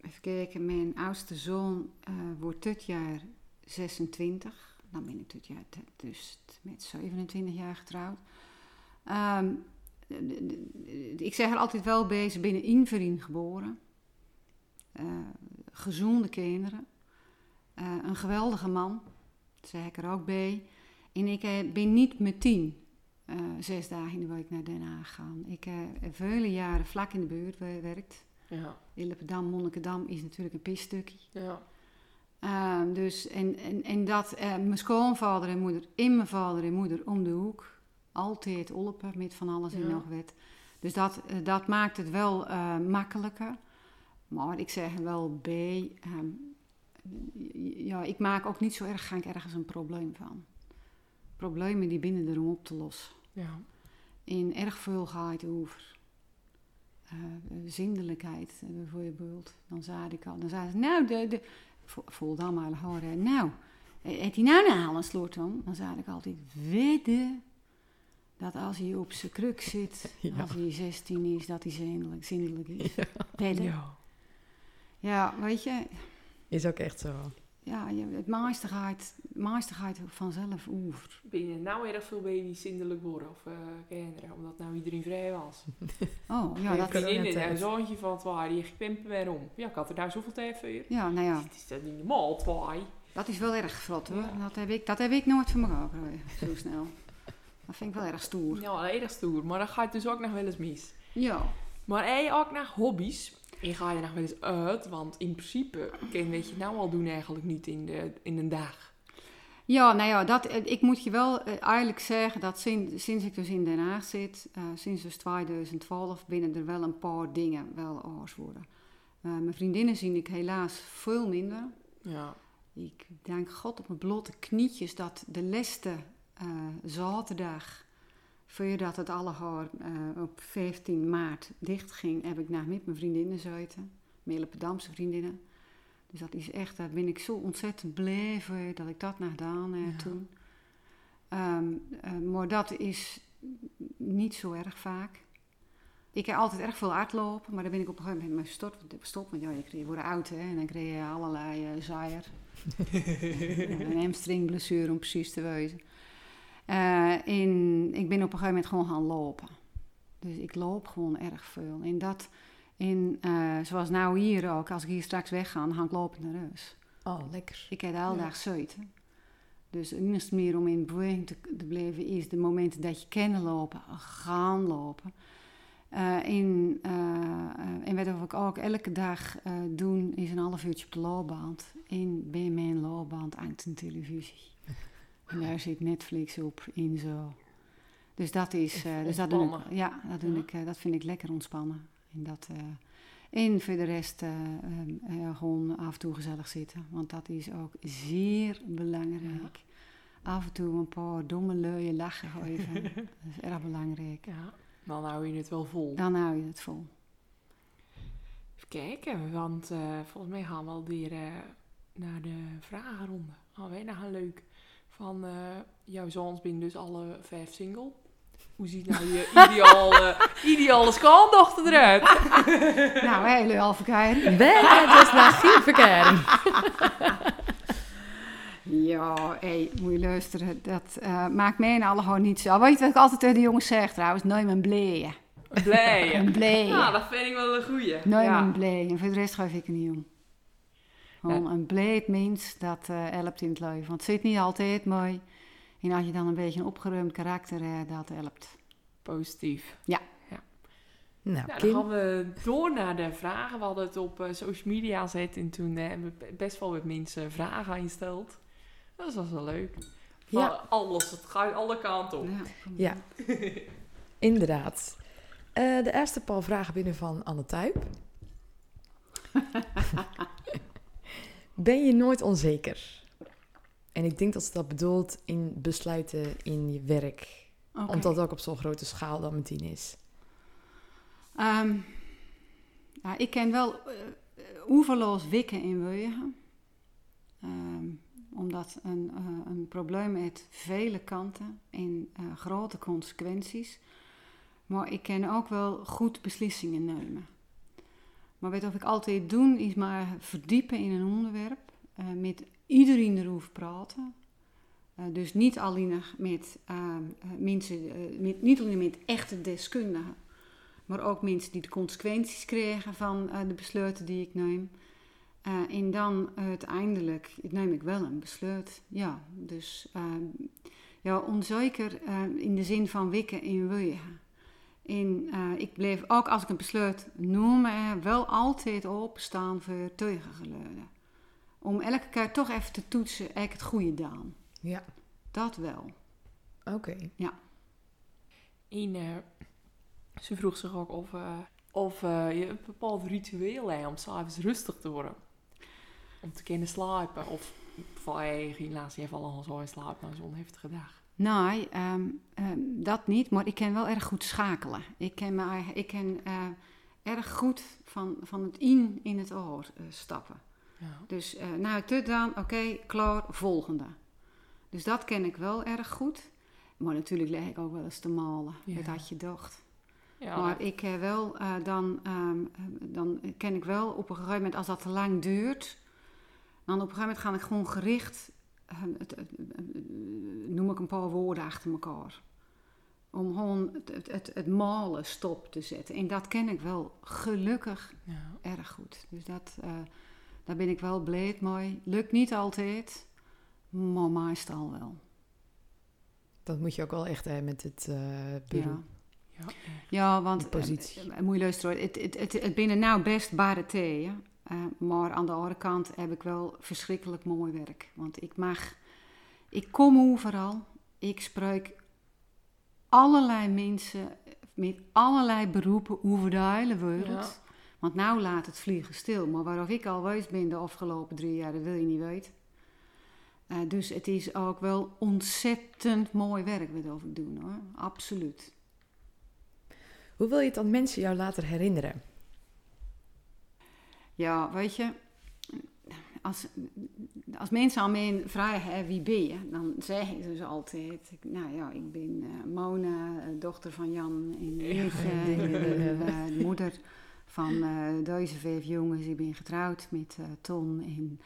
even kijken, mijn oudste zoon eh, wordt dit jaar 26. Dan ben ik dit jaar dus met 27 jaar getrouwd. Ehm, ik zeg er altijd wel bij, ze binnen Inverin geboren. Eh, gezonde kinderen. Eh, een geweldige man, dat zeg ik er ook bij. En ik eh, ben niet meteen eh, zes dagen in de week naar Den Haag gaan. Ik heb vele jaren vlak in de buurt gewerkt. Ja, Illependam, Monnikendam is natuurlijk een pisstukje. ja. Ehm, dus, en, en, en dat mijn schoonvader en moeder, in mijn vader en moeder om de hoek, altijd olpen met van alles en Ja. nog wat. Dus dat, eh, dat maakt het wel eh, makkelijker. Maar ik zeg wel bij, ehm, ja, ik maak ook niet zo erg, ga ik ergens een probleem van. Problemen die binnen erom op te lossen. ja. In erg veel gaat over eh, zindelijkheid bijvoorbeeld. Dan zei ik al, dan zei ze, nou, de, de, vo- voel dan maar horen, nou, eh, heeft hij nou een halen sloot dan? Dan zei ik altijd, wedden dat als hij op zijn kruk zit, (laughs) Ja. als hij 16 is, dat hij zindelijk, zindelijk is. Wedden. Ja. Ja. weet je, Is ook echt zo. ja, je- het gaat vanzelf over. Ben je nou erg veel baby's zindelijk worden of eh, kinderen, omdat nou iedereen vrij was? (laughs) Oh, ja, Ja, dat, coronatijd. een zoontje van twee, die gekrimpen weer om. Ja, ik had er nou zoveel tijd voor. ja, nou ja. Het is dat niet normaal. Dat is wel erg grot hoor. Ja. Dat, heb ik, dat heb ik nooit voor elkaar gekregen, zo snel. Dat vind ik wel erg stoer. Ja, erg stoer, maar dan gaat dus ook nog wel eens mis. Ja. Maar je ook naar hobby's? En ga je nog wel eens uit? Want in principe kun je je nou al doen eigenlijk niet in, de, in een dag. Ja, nou ja, dat, eh, ik moet je wel eh, eigenlijk zeggen dat sinds, sinds ik dus in Den Haag zit, eh, sinds dus 2012, binnen er wel een paar dingen wel anders worden. Mijn vriendinnen zien ik helaas veel minder. Ja, Ik dank God op mijn blote knietjes dat de laatste eh, zaterdag, voordat het allegaar eh op 15 maart dicht ging, heb ik naar met mijn vriendinnen gezeten. Mijn Illependamse vriendinnen. Dus dat is echt, daar ben ik zo ontzettend blij voor dat ik dat nog gedaan heb Ja. toen. Ehm, eh, maar dat is niet zo erg vaak. Ik heb altijd erg veel hardlopen, maar daar ben ik op een gegeven moment mee gestopt. gestopt want ja, je, wordt oud hè, en dan kreeg je allerlei eh zaaier. (laughs) een hamstringblessure om precies te wezen. Eh, en ik ben op een gegeven moment gewoon gaan lopen. Dus ik loop gewoon erg veel. En dat, in, eh, zoals nou hier ook, als ik hier straks wegga, dan ga ik lopen naar huis. Oh, lekker. Ik heb de hele Ja. dag zitten. Dus het enige meer om in beweging te, te blijven is de momenten dat je kan lopen, gaan lopen. En, eh, eh, en wat we ook elke dag eh, doen, is een half uurtje op de loopbaan. En bij mijn loopbaan hangt een televisie. En daar zit Netflix op in zo. Dus dat is, eh, dus dat doe ik, Ontspannen. ja, dat, doe ik, eh, dat vind ik lekker ontspannen. En dat, en voor de rest eh, ehm, eh, gewoon af en toe gezellig zitten. Want dat is ook zeer belangrijk. Af en toe een paar domme leuye lachen geven. (laughs) dat is erg belangrijk. ja. Dan hou je het wel vol. Dan hou je het vol. Even kijken, want volgens mij gaan we alweer naar de vragenronde. Oh, weer nog een leuk. Van eh, jouw zoons zijn dus alle vijf single. Hoe ziet nou je (laughs) ideale, ideale schoondochter eruit? (laughs) nou, hele halve keer. Ben (laughs) dus naar geen verkeering. Ja, hé, moet je luisteren. Dat eh, maakt mij en alle gewoon niet zo. Weet je wat ik altijd tegen de jongens zeg trouwens? Nooit mijn bleeën. Blij. Een bleeën. Ja, dat vind ik wel een goeie. Nooit ja. mijn bleeën. En voor de rest geef ik er niet om. Gewoon een bleed mens, dat eh, helpt in het leven. Want het zit niet altijd mooi. En als je dan een beetje een opgeruimd karakter hebt, dat helpt. Positief. Nou, Nou, dan Kim. gaan we door naar de vragen. We hadden het op eh, social media gezet en toen eh, hebben we best wel wat mensen vragen aan je gesteld. Dat was wel leuk. Van Ja. Alles, het gaat alle kanten op. Ja, Ja. (laughs) Inderdaad. Eh, de eerste paar vragen binnen van Anne Tuyp. (laughs) ben je nooit onzeker? En ik denk dat ze dat bedoelt in besluiten in je werk. Omdat het ook op zo'n grote schaal dan meteen is. Ehm, ja, ik ken wel eh, oeverloos wikken in Weugen. Ehm, omdat een, eh, een probleem met vele kanten en eh, grote consequenties. Maar ik ken ook wel goed beslissingen nemen. Maar wat ik altijd doe, is maar verdiepen in een onderwerp. eh, met iedereen erover praten. Eh, dus niet alleen met eh, mensen, met, niet alleen met echte deskundigen. Maar ook mensen die de consequenties krijgen van de besluiten die ik neem. En dan uiteindelijk neem ik wel een besluit. Ja, dus ja, onzeker in de zin van wikken in wegen. En eh, ik bleef ook als ik een besluit noem, eh, wel altijd openstaan voor tegengeluiden. Om elke keer toch even te toetsen, heb ik het goede gedaan. Ja, Dat wel. oké. En eh, ze vroeg zich ook of, eh, of eh, je een bepaald ritueel hebt om s'avonds rustig te worden. Om te kunnen slapen. Of van je geen laatste even al zo in slaap na zo'n heftige dag. Nee, ehm, ehm, dat niet, maar ik kan wel erg goed schakelen. Ik ken, me, ik ken eh, erg goed van, van het in in het oor eh, stappen. Ja. Dus eh nou, dit dan, oké, klaar, volgende. Dus dat ken ik wel erg goed. Maar natuurlijk leg ik ook wel eens te malen. Ja. Dat had je dacht. Ja, Maar ik wel, dan, ehm, eh, dan ken ik wel op een gegeven moment, als dat te lang duurt, dan op een gegeven moment ga ik gewoon gericht, het, het- het- noem ik een paar woorden achter elkaar. Om gewoon het, het, het, het malen stop te zetten. En dat ken ik wel gelukkig ja. erg goed. Dus dat, eh, daar ben ik wel blij mee. Lukt niet altijd, maar meestal wel. Dat moet je ook wel echt hè, met het eh beroep. Ja. Ja. Ja, want De positie. eh, eh, moet je luisteren, hoor. het, het, het, het binnen nou best bare thee, Eh, maar aan de andere kant heb ik wel verschrikkelijk mooi werk. Want ik mag, ik kom overal, ik spreek allerlei mensen met allerlei beroepen over de hele wereld. Ja. Want nou laat het vliegen stil. Maar waarof ik al geweest ben de afgelopen drie jaar, dat wil je niet weten. Eh, dus het is ook wel ontzettend mooi werk wat ik doe hoor. Absoluut. Hoe wil je het dan mensen jou later herinneren? Ja, weet je, als, als mensen aan mij vragen hè, wie ben je, dan zeg ik dus altijd, nou ja, ik ben eh, Mona, eh, dochter van Jan en Lieve, Ja, (laughs) de moeder van deze vijf jongens, ik ben getrouwd met Ton en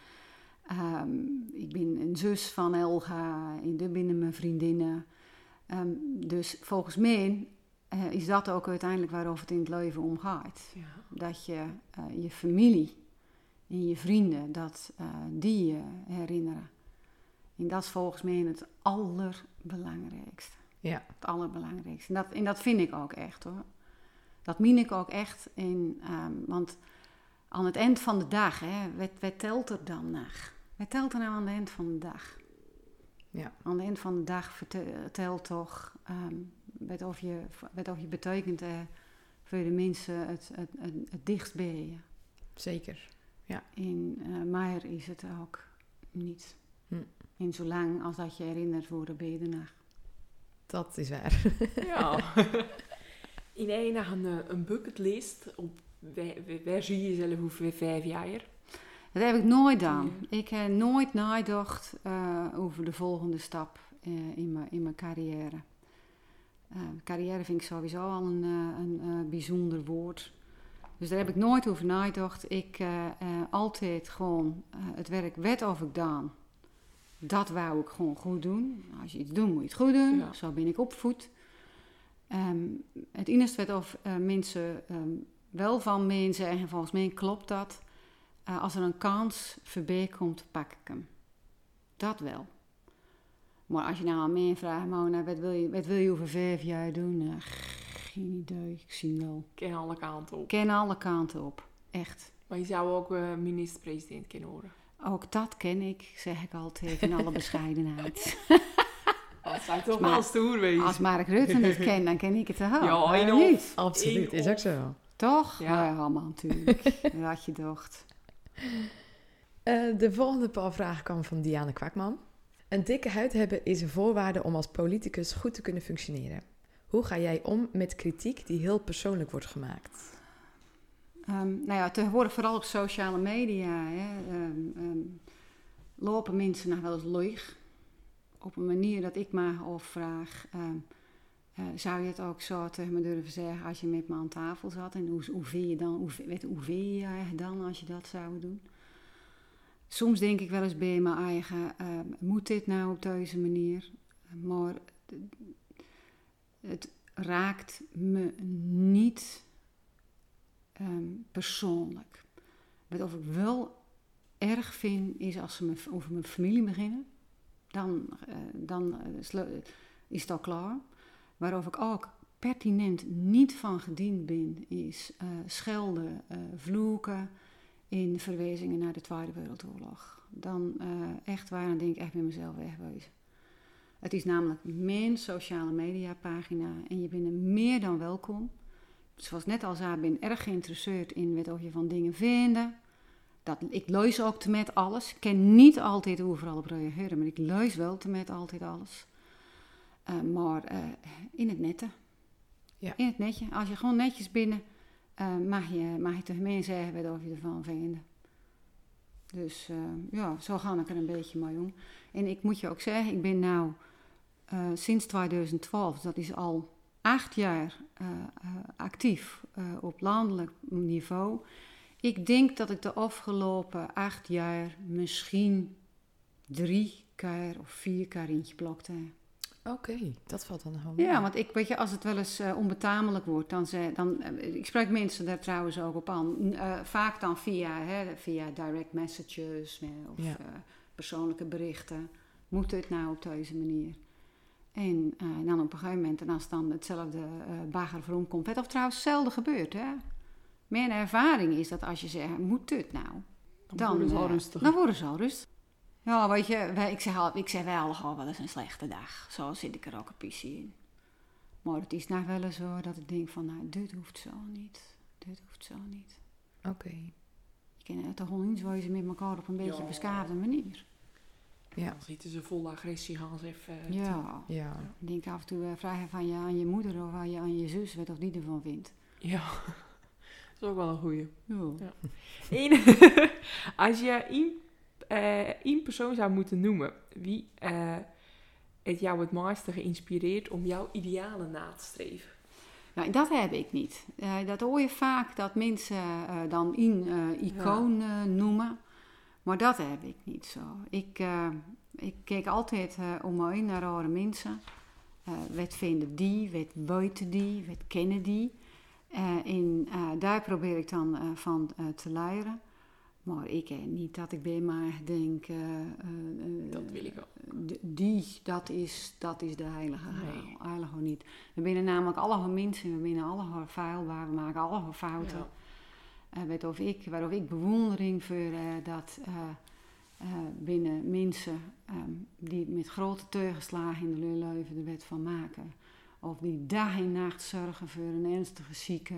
ehm, ik ben een zus van Elga en dit binnen mijn vriendinnen. Ehm, dus volgens mij eh, is dat ook uiteindelijk waarover het in het leven om gaat Ja. dat je eh, je familie en je vrienden, dat eh, die je herinneren. En dat is volgens mij het allerbelangrijkste. Ja. Het allerbelangrijkste. En dat, en dat vind ik ook echt hoor. Dat meen ik ook echt. En, ehm, want aan het eind van de dag, hè, wat, wat telt er dan nog? Wat telt er nou aan het eind van de dag? Ja. Aan het eind van de dag telt toch ehm, wat, of je, wat of je betekent eh, voor de mensen het, het, het, het dichtst bij je. Zeker. En eh maar is het ook niet. Hm. En zolang als dat je herinnerd wordt, ben je ernaar. Dat is waar. (laughs) Ja. (laughs) In dag een, eh, een bucketlist. Op, waar, zie je jezelf over vijf jaar? Dat heb ik nooit gedaan. Ik heb nooit nagedacht eh, over de volgende stap eh, in, mijn, in mijn carrière. Eh, carrière vind ik sowieso al een, eh, een eh, bijzonder woord. Dus daar heb ik nooit over nagedacht. Ik eh, altijd gewoon het werk wet of ik gedaan. Dat wou ik gewoon goed doen. Als je iets doet, moet je het goed doen. Ja. Zo ben ik opgevoed. Ehm, het enige werd of mensen ehm, wel van mij zeggen, volgens mij klopt dat. Als er een kans voorbij komt, pak ik hem. Dat wel. Maar als je nou aan mij vraagt, Mona, wat wil je, wat wil je over vijf jaar doen? Eh, geen idee, ik zie wel. Ik ken alle kanten op. Ken alle kanten op, echt. Maar je zou ook eh, minister-president kunnen worden. Ook dat ken ik, zeg ik altijd in alle bescheidenheid. (laughs) Dat zou toch Maar- wel stoer wezen. Als Mark Rutte het kent, dan ken ik het wel. (laughs) Ja, niet? Absoluut, is ook zo. Toch? Ja. Ja, allemaal natuurlijk. (laughs) Dat had je dacht. Eh, de volgende paar vragen kwamen van Diane Kwakman. Een dikke huid hebben is een voorwaarde om als politicus goed te kunnen functioneren. Hoe ga jij om met kritiek die heel persoonlijk wordt gemaakt? Um, nou ja, tegenwoordig vooral op sociale media hè, um, um, lopen mensen nog wel eens leeg. Op een manier dat ik me afvraag, uh, zou je het ook zo tegen me durven zeggen als je met me aan tafel zat? En hoe, hoe vind je dan, hoe, weet, hoe vind je je dan als je dat zou doen? Soms denk ik wel eens bij mijn eigen, moet dit nou op deze manier? Maar het raakt me niet um, persoonlijk. Wat of ik wel erg vind, is als ze over mijn familie beginnen. Dan, uh, dan uh, is het al klaar. Waarover ik ook pertinent niet van gediend ben, is uh, schelden, vloeken in verwijzingen naar de Tweede Wereldoorlog. Dan echt waar, dan denk ik echt bij mezelf wegwezen. Het is namelijk mijn sociale media pagina en je bent er meer dan welkom zoals net al zei, ben erg geïnteresseerd in wat je van dingen vinden. Dat, ik lees ook te met alles. Ik kan niet altijd overal op reageren, maar ik lees wel te met altijd alles. Uh, maar uh, in het nette. Ja. In het netje. Als je gewoon netjes binnen, uh, mag, je, mag je tegen mij zeggen wat je ervan vindt. Dus ja, zo ga ik er een beetje mee om. En ik moet je ook zeggen, ik ben nou sinds 2012, dat is al acht jaar actief op landelijk niveau. Ik denk dat ik de afgelopen acht jaar misschien drie keer of vier keer eentje blokte. Oké, dat valt dan gewoon. Ja, want ik weet je, als het wel eens uh, onbetamelijk wordt, dan, ze, dan ik spreek mensen daar trouwens ook op aan. vaak dan via, hè, via direct messages of ja. persoonlijke berichten. Moet het nou op deze manier? En dan op een gegeven moment, en als dan hetzelfde bagger voor komt, wat of trouwens hetzelfde gebeurt. Hè? Mijn ervaring is dat als je zegt, moet het nou? Dan, dan worden ze al rustig. Dan worden ze al rustig. Ja, weet je, wij, ik, zeg al, ik zeg wel gewoon wel eens een slechte dag. Zo zit ik er ook een PC in. Maar het is nou wel eens zo dat ik denk van, nou, dit hoeft zo niet. Dit hoeft zo niet. Oké. Okay. Je kan het toch wezen met elkaar op een beetje ja. beschaafde manier. Ja. Dan zitten ze vol agressie gaan ze even... Ja. ja. Ik denk af en toe uh, vragen van je aan je moeder of aan je, aan je zus wat of die ervan vindt. Ja, (laughs) dat is ook wel een goeie. Ja. (laughs) als je één, uh, één persoon zou moeten noemen, wie uh, het jou het meeste geïnspireerd om jouw idealen na te streven? Nou, dat heb ik niet. dat hoor je vaak dat mensen dan een icoon ja. noemen. Maar dat heb ik niet zo. Ik, ik kijk altijd om me heen naar andere mensen. Wat vinden die, wat weten die, wat kennen die. en daar probeer ik dan van te leren. Maar ik niet dat ik bij mij denk... dat wil ik ook. Die, dat is, dat is de heilige nee. Heilige niet. We binnen namelijk alle mensen, we binnen alle feilbaar, we maken alle fouten. Ja. Uh, weet of ik, waarover ik bewondering voor dat binnen mensen um, die met grote tegenslagen in de leven er wet van maken. Of die dag en nacht zorgen voor een ernstige zieke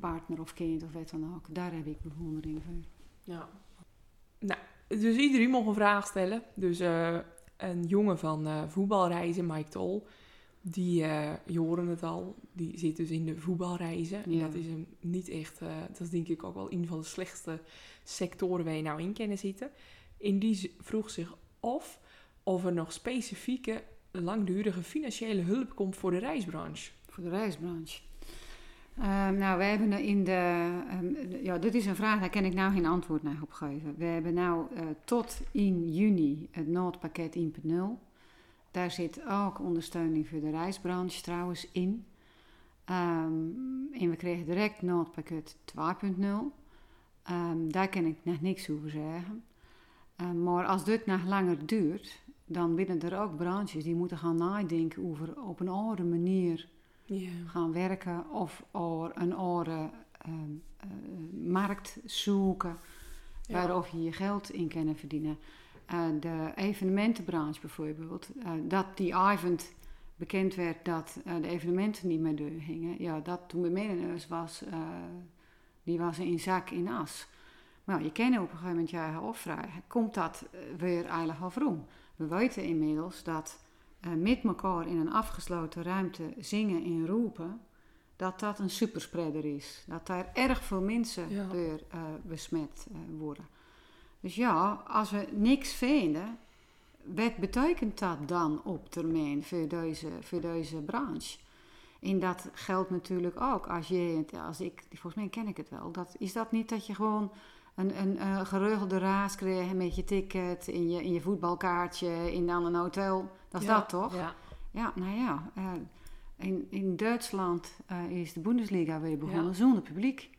partner of kind of wat dan ook. Daar heb ik bewondering voor. Ja. Nou, dus iedereen mag een vraag stellen. Dus een jongen van voetbalreizen, Mike Tol die, uh, je horen het al, die zit dus in de voetbalreizen. En dat is hem niet echt, dat is denk ik ook wel een van de slechtste sectoren waar je nou in kennen zitten. En die vroeg zich af of er nog specifieke langdurige financiële hulp komt voor de reisbranche. Voor de reisbranche. Um, nou, we hebben in de. Um, ja, dit is een vraag, daar kan ik nou geen antwoord naar op geven. We hebben nou uh, tot in juni het noodpakket 1.0. Daar zit ook ondersteuning voor de reisbranche trouwens in. Um, en we kregen direct noodpakket 2.0. Um, daar kan ik nog niks over zeggen. Maar als dit nog langer duurt, dan binnen er ook branches die moeten gaan nadenken over op een andere manier yeah. gaan werken of een andere um, uh, markt zoeken ja. waarop je je geld in kan verdienen. Uh, de evenementenbranche bijvoorbeeld, uh, dat die avond bekend werd dat de evenementen niet meer doorgingen. Ja, dat toen bij mij was, die was in zak in as. Maar ja, je kan op een gegeven moment je afvragen, komt dat eh, weer eigenlijk afrom? We weten inmiddels dat uh, met elkaar in een afgesloten ruimte zingen en roepen, dat dat een superspreader is. Dat daar erg veel mensen Ja. door eh, besmet eh, worden. Dus ja, als we niks vinden, wat betekent dat dan op termijn voor deze, voor deze branche? En dat geldt natuurlijk ook als je, als ik, volgens mij ken ik het wel, dat, is dat niet dat je gewoon een, een, eh, geregelde raas krijgt met je ticket, in je, in je voetbalkaartje, in dan een hotel? Dat is Ja. dat toch? Ja. Ja, nou ja. eh, in, in Duitsland eh, is de Bundesliga weer begonnen zonder publiek.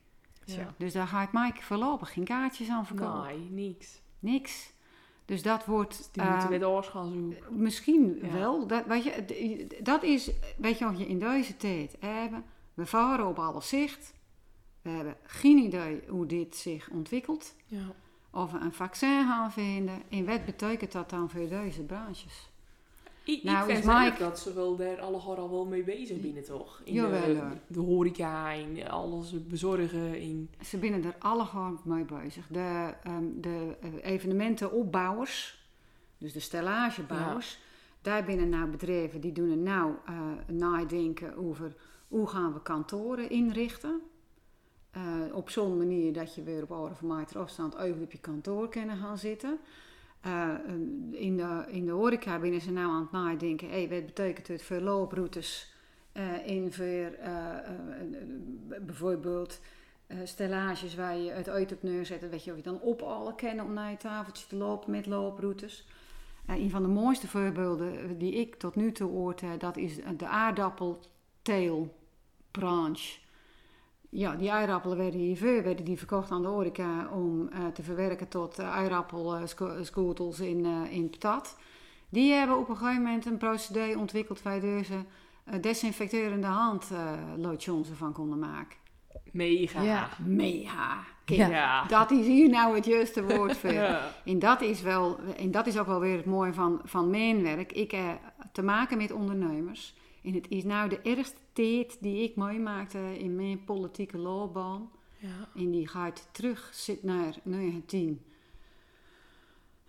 Ja. Dus daar gaat Mike voorlopig geen kaartjes aan verkopen. Nee, niks. Niks. Dus dat wordt Die moeten weer doors gaan zoeken. misschien Ja. wel. Dat, weet je, dat is, weet je wat je in deze tijd hebben. We varen op alle zicht. We hebben geen idee hoe dit zich ontwikkelt. Ja. Of we een vaccin gaan vinden. En wat betekent dat dan voor deze branches? Ik, Nou, ik vind Mike- dat ze wel daar alle al wel mee bezig binnen, toch? In Jawel, de, de horeca, in alles bezorgen, in... Ze binnen er alle mee bezig. De, ehm, de eh, evenementenopbouwers, dus de stellagebouwers, daar binnen nou bedrijven die doen er nou eh, nadenken over hoe gaan we kantoren inrichten. Eh, op zo'n manier dat je weer op orde van meter afstand even op je kantoor kunnen gaan zitten. Eh, in, de, in de horeca binnen ze nou aan het nadenken, hey, wat betekent het voor looproutes eh, in voor eh, bijvoorbeeld stellages waar je het uit op neerzet, weet je, of je dan op alle kennen om naar je tafeltje te lopen met looproutes. Een van de mooiste voorbeelden die ik tot nu toe hoort, eh, dat is de aardappelteelbranche. Ja, die aardappelen werden hiervoor werden die verkocht aan de horeca om eh, te verwerken tot uh, aardappelskootels in, eh, in patat. Die hebben op een gegeven moment een procedé ontwikkeld waar deze uh, desinfecterende handlotions ervan konden maken. Mega. Ja. Mega. Kijk, Ja. Ja. Dat is hier nou het juiste woord (laughs) voor. Ja. En dat is, wel, en dat is ook wel weer het mooie van, van mijn werk. Ik heb te maken met ondernemers. En het is nou de ergste tijd die ik meemaakte in mijn politieke loopbaan. Ja. En die gaat terug zit naar 19...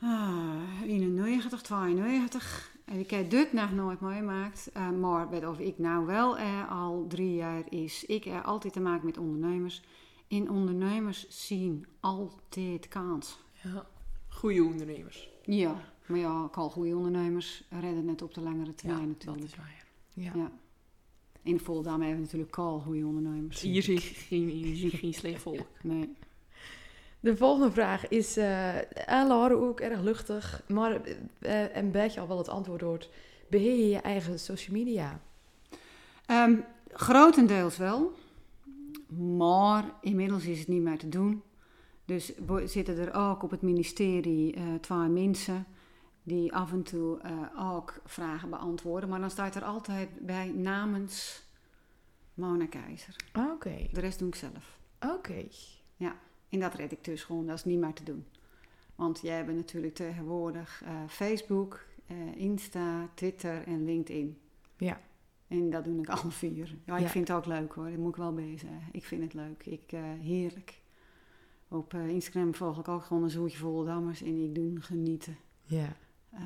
Ah, 91, 92. En ik heb dit nog nooit meegemaakt. Uh, maar weet of ik nou wel eh, al drie jaar is. Ik heb altijd te maken met ondernemers. En ondernemers zien altijd kans. ja. Goeie ondernemers. Ja, maar ja, ook al goede ondernemers redden het op de langere termijn ja, natuurlijk. dat is waar. Ja. Ja. In Volendam hebben we natuurlijk al goede ondernemers. Hier zie ik geen, hier zie geen slecht volk. (laughs) Nee. De volgende vraag is eh aan Laura ook erg luchtig, maar eh, een beetje al wel het antwoord hoort. Beheer je je eigen social media? Um, grotendeels wel. Maar inmiddels is het niet meer te doen. Dus zitten er ook op het ministerie uh, twee mensen die af en toe uh, ook vragen beantwoorden. Maar dan staat er altijd bij namens Mona Keizer. Oké. Okay. De rest doe ik zelf. Oké. Okay. Ja, en dat red ik dus gewoon. Dat is niet meer te doen. Want jij hebt natuurlijk tegenwoordig uh, Facebook, Insta, Twitter en LinkedIn. Ja. En dat doe ik (laughs) alle vier. Ja, ik ja. vind het ook leuk hoor. Dat moet ik wel bezig. Ik vind het leuk. Ik, heerlijk. Op Instagram volg ik ook gewoon een zoetje vol dammers. En ik doe genieten. Ja. Uh,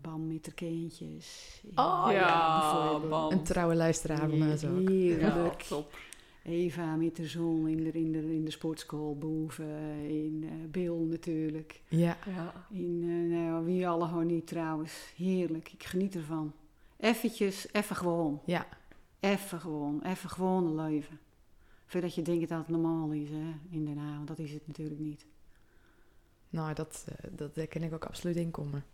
bam met de kindjes. Oh ja, ja bam. Een trouwe luisteraar van mij zo. Heerlijk. Ja, top. Eva met de zon in de, in de, in de sportschool boven. In uh, Bill natuurlijk. Ja. ja. In, uh, nou, wie alle gewoon niet trouwens. Heerlijk. Ik geniet ervan. Eventjes, even gewoon. Ja. Even gewoon. Even gewoon een leven. Voordat je denkt dat het normaal is hè, in Den Haag. Want dat is het natuurlijk niet. Nou, dat, uh, dat daar kan ik ook absoluut in komen.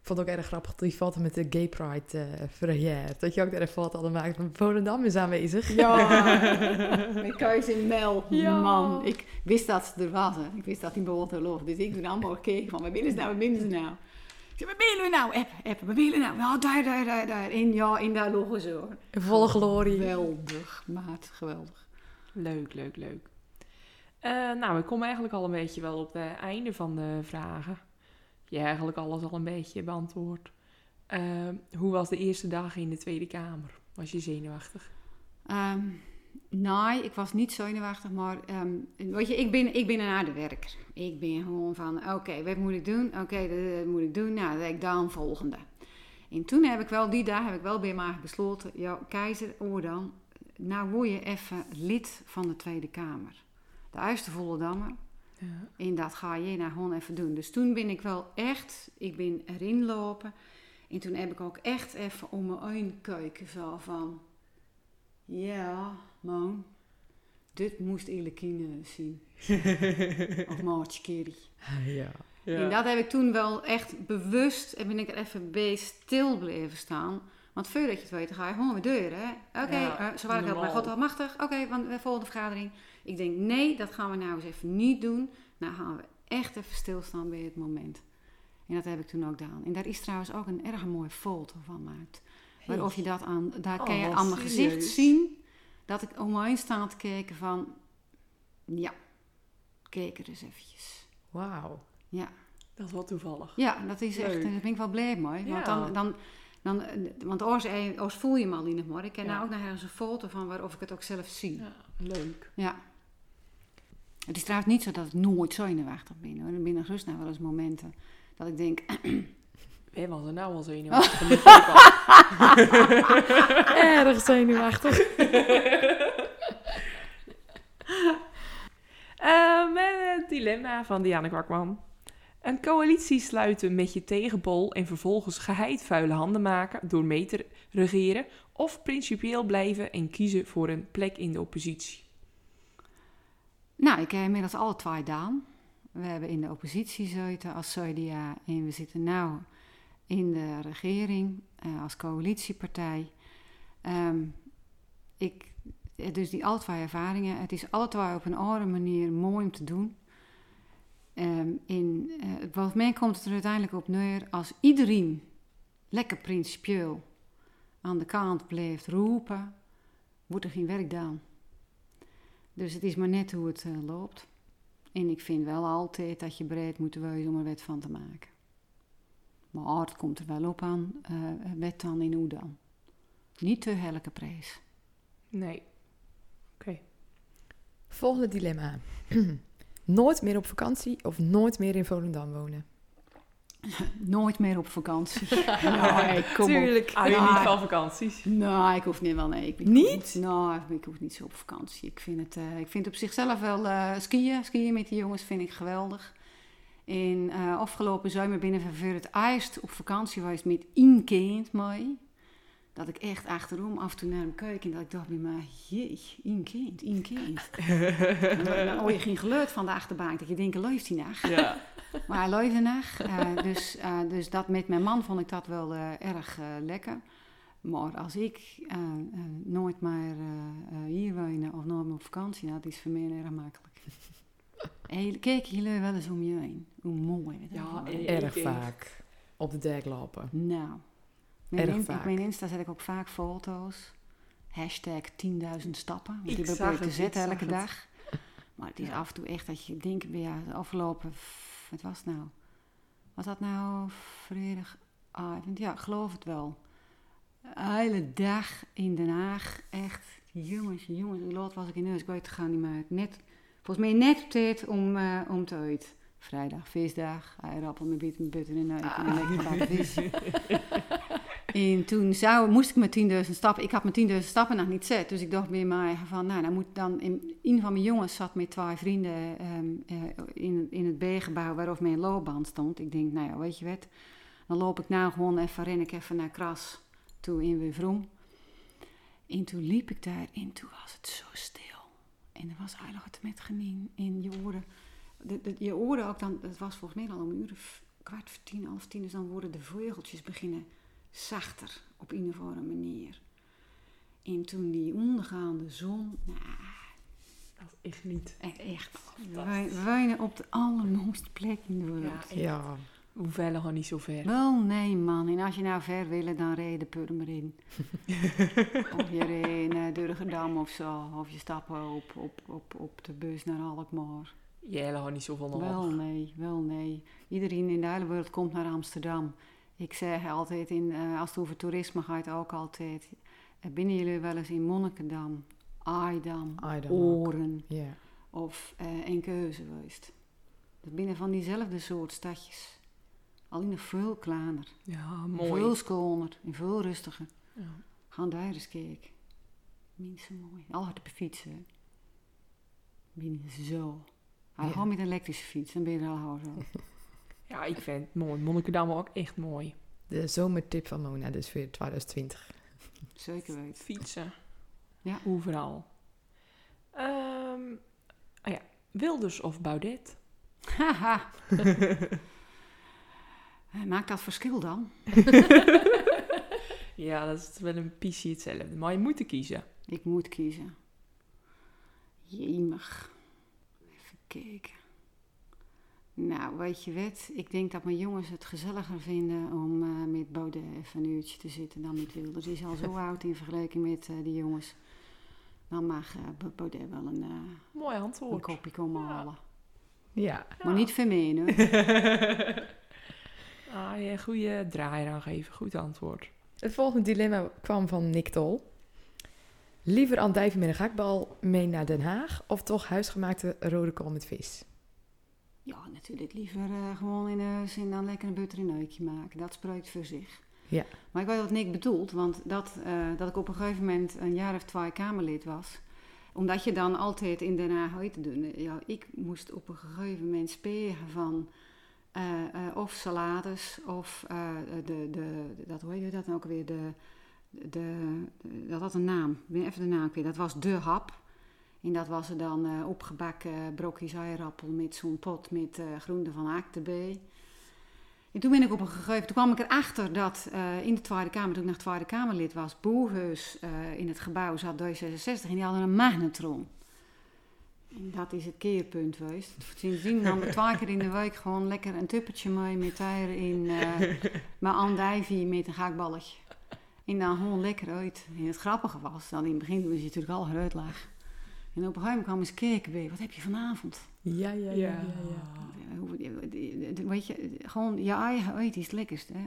Ik vond het ook erg grappig die foto met de Gay Pride uh, verjaard. Dat je ook daar een foto hadden gemaakt van Volendam is aanwezig. Ja, (laughs) met Keus in Mel. Ja. Man, ik wist dat ze er was. Hè. Ik wist dat die behoorde loopt. Dus ik toen allemaal gekeken van, waar binnen ze nou, waar binnen ze nou? Ik zei, waar willen we nou? App, app, waar willen we nou? Ja, daar, daar, daar, daar. En ja, in daar logen ze hoor. In volle glorie. Geweldig, maat, geweldig. Leuk, leuk, leuk. Uh, nou, we komen eigenlijk al een beetje wel op het einde van de vragen. Je eigenlijk alles al een beetje beantwoord. Uh, hoe was de eerste dag in de Tweede Kamer? Was je zenuwachtig? Um, Nee, ik was niet zenuwachtig, maar ehm, weet je, ik ben, ik ben een harde werker. Ik ben gewoon van, oké, wat moet ik doen? Oké, dat, moet ik doen. Nou, dat ik dan volgende. En toen heb ik wel, die dag heb ik wel bij mij besloten, ja, keizer, oor dan, nou word je even lid van de Tweede Kamer. De Uister Volendammer. Ja. En dat ga je nou gewoon even doen. Dus toen ben ik wel echt, ik ben erin lopen. En toen heb ik ook echt even om me heen gekeken. Zo van, ja, man, dit moest Elekine zien. (laughs) of Maartje Kerry. ja. En dat heb ik toen wel echt bewust, en ben ik er even bij stil blijven staan. Want voordat je het weet, ga je gewoon weer deur, hè. Oké, Ja, eh, zo waren ik God almachtig. Oké, want de volgende vergadering. Ik denk, nee, dat gaan we nou eens even niet doen. Nou gaan we echt even stilstaan bij het moment. En dat heb ik toen ook gedaan. En daar is trouwens ook een erg mooie foto van gemaakt. Waarop je dat aan, daar Oh, kan je aan mijn gezicht zien. Dat ik om me heen sta te kijken van, ja, kijk er eens eventjes. Wauw. Ja. Dat is wel toevallig. Ja, dat is echt, daar ben ik wel blij mee. Ja. Want dan, dan, dan eh, want oors, eh, oors voel je hem al in het maar. Ik ken Ja. nou ook nog ergens een foto van waarof ik het ook zelf zie. Ja. Ja, leuk. Het is trouwens niet zo dat ik nooit zenuwachtig ben. Hoor. Er zijn gerust nou wel eens momenten dat ik denk, Wij was er nou al zenuwachtig. al. Erg zenuwachtig. (laughs) Eh, met het dilemma van Diana Kwakman. Een coalitie sluiten met je tegenpol en vervolgens geheid vuile handen maken door mee te regeren. Of principieel blijven en kiezen voor een plek in de oppositie. nou, ik heb inmiddels alle twee gedaan. We hebben in de oppositie gezeten als CDA en we zitten nu in de regering eh, als coalitiepartij. Ehm, ik, dus die alle twee ervaringen, het is alle twee op een andere manier mooi om te doen. Ehm, in, eh, volgens mij komt het er uiteindelijk op neer als iedereen lekker principieel aan de kant blijft roepen, wordt er geen werk gedaan. Dus het is maar net hoe het eh, loopt. En ik vind wel altijd dat je bereid moet wezen om er wet van te maken. Maar het komt er wel op aan, eh, wet dan in hoe dan. Niet te helke prijs. Nee. Volgende dilemma. (clears throat) nooit meer op vakantie of nooit meer in Volendam wonen? (laughs) Nooit meer op vakantie. (laughs) nee, kom op. Tuurlijk. Hou je Ja. niet van vakanties? Nee, ik hoef niet wel. Nee, ik, ik Niet? hoef Nee, ik hoef niet zo op vakantie. Ik vind het, eh, ik vind op zichzelf wel eh, skiën. Skiën met die jongens vind ik geweldig. En eh, afgelopen zomer binnen het eerst op vakantie geweest met één kind mee. Dat ik echt achterom af en toe naar hem keek en dat ik dacht bij mij, jee, één kind, één kind. (laughs) En dan hoor je geen geluid van de achterbank, dat je denkt, leeft hij nog? Ja. (laughs) Maar hij leefde nog. eh, dus, eh, dus dat met mijn man vond ik dat wel eh, erg eh, lekker. Maar als ik eh, eh, nooit meer eh, eh, hier wonen of nooit meer op vakantie, nou, dat is voor mij erg makkelijk. (laughs) Hey, kijk jullie wel eens om je heen. Hoe mooi het Ja, Erg vaak. Op de dek lopen. Nou, mijn Erg in- vaak. op mijn Insta zet ik ook vaak foto's. Hashtag 10.000 stappen. Die probeer ik te zetten elke het. dag. Maar het is Ja. af en toe echt dat je denkt, ja, de afgelopen, wat was het nou? Was dat nou vrijdag? Ah, ik vind- ja, ik geloof het wel. Hele dag in Den Haag, echt. Jongens, jongens, laat was ik in huis? Ik weet het gewoon niet meer. Net, volgens mij net op tijd om, eh, om te eten. Vrijdag, visdag, eierappel met bieten, butter en neuk en een lekker vis. (laughs) En toen zou, moest ik met 10.000 stappen. Ik had mijn 10.000 stappen nog niet zet. Dus ik dacht bij mij van, nou, dan moet dan... In, een van mijn jongens zat met twee vrienden ehm, eh, in, in het B-gebouw waarop mijn loopbaan stond. Ik denk, nou ja, weet je wat? Dan loop ik nou gewoon even, ren ik even naar Kras toe in Weevroem. En toen liep ik daar en toen was het zo stil. En er was eigenlijk wat met genien. En je hoorde, de, je hoorde ook dan, het was volgens mij al om een uur of kwart voor tien, half tien. Dus dan worden de vogeltjes beginnen zachter op een of andere manier. En toen die ondergaande zon, nou, Dat is echt niet. e- echt, wij we wonen op de allermooiste plek in de wereld. Ja, Ja. We nog niet zo ver. Wel, nee man. En als je nou ver wil, dan reed je de Purmerin. (laughs) of je reed naar Durgedam of zo. Of je stapt op, op, op, op de bus naar Alkmaar. Jij nog niet zoveel nog. Wel nee, wel nee. Iedereen in de hele wereld komt naar Amsterdam. Ik zeg altijd, in, eh, als het over toerisme gaat, ook altijd. eh, binnen jullie wel eens in Monnikendam Aidam. Oren Ja. of eh Enkeuze geweest. Dat binnen van diezelfde soort stadjes. Alleen nog veel kleiner, Ja, veel schoner en veel rustiger. Ja. Gaan daar eens kijken. Mensen mooi. Al hard op de fietsen. Binnen zo. Hij Ja. Gewoon met een elektrische fiets, dan ben je er al zo. (laughs) ja, ik vind het mooi. Monnikendam ook echt mooi. De zomertip van Mona, dus weer 2020. Zeker weten. Fietsen. Ja. Overal. Ehm oh ja, Wilders of Baudet? Haha. (laughs) Maakt dat verschil dan? (laughs) Ja, dat is wel een piece hetzelfde. Maar je moet kiezen. Ik moet kiezen. Jemig. Even kijken. Nou, weet je wat? Ik denk dat mijn jongens het gezelliger vinden om eh, met Baudet even een uurtje te zitten dan met Wilders. Die is al zo (laughs) oud in vergelijking met eh, die jongens. Dan mag eh, Ba- Baudet wel een, eh, Mooi een antwoord. kopje komen Ja. halen. Ja. Maar niet vermeen, hoor. (laughs) ah, ja, goede draai eraan geven. Goed antwoord. Het volgende dilemma kwam van Nick Tol. Liever andijven met een gakbal mee naar Den Haag of toch huisgemaakte rode kool met vis? Ja, natuurlijk liever eh, gewoon in de zin dan lekker een butter in uitje maken. Dat spreekt voor zich. Ja. Maar ik weet wat Nick bedoelt, want dat, eh, dat ik op een gegeven moment een jaar of twee Kamerlid was. Omdat je dan altijd in Den Haag uit te doen. Ja, ik moest op een gegeven moment speren van eh, of salades of de, de, dat, hoe heet je dat nou ook weer? De, de, dat had een naam, ik ben even de naam kwijt. Dat was de hap. En dat was er dan eh, opgebakken brokjes eirappel met zo'n pot met eh groenten van aak erbij. En toen ben ik op een gegeven toen kwam ik erachter dat eh, in de Tweede Kamer, toen ik nog Tweede Kamerlid was, Boerhuis eh, in het gebouw zat D66 en die hadden een magnetron. En dat is het keerpunt geweest. Sindsdien nam ik twee keer in de week gewoon lekker een tuppertje mee met daarin eh mijn andijvie met een gaakballetje. En dan gewoon lekker uit. En het grappige was, dat in het begin toen je natuurlijk al eruit lag. En op een gegeven moment kwam eens kijken bij, wat heb je vanavond? Ja, ja, Ja. Ja, hoe- Weet je, gewoon je eigen uit is het lekkerst, hè?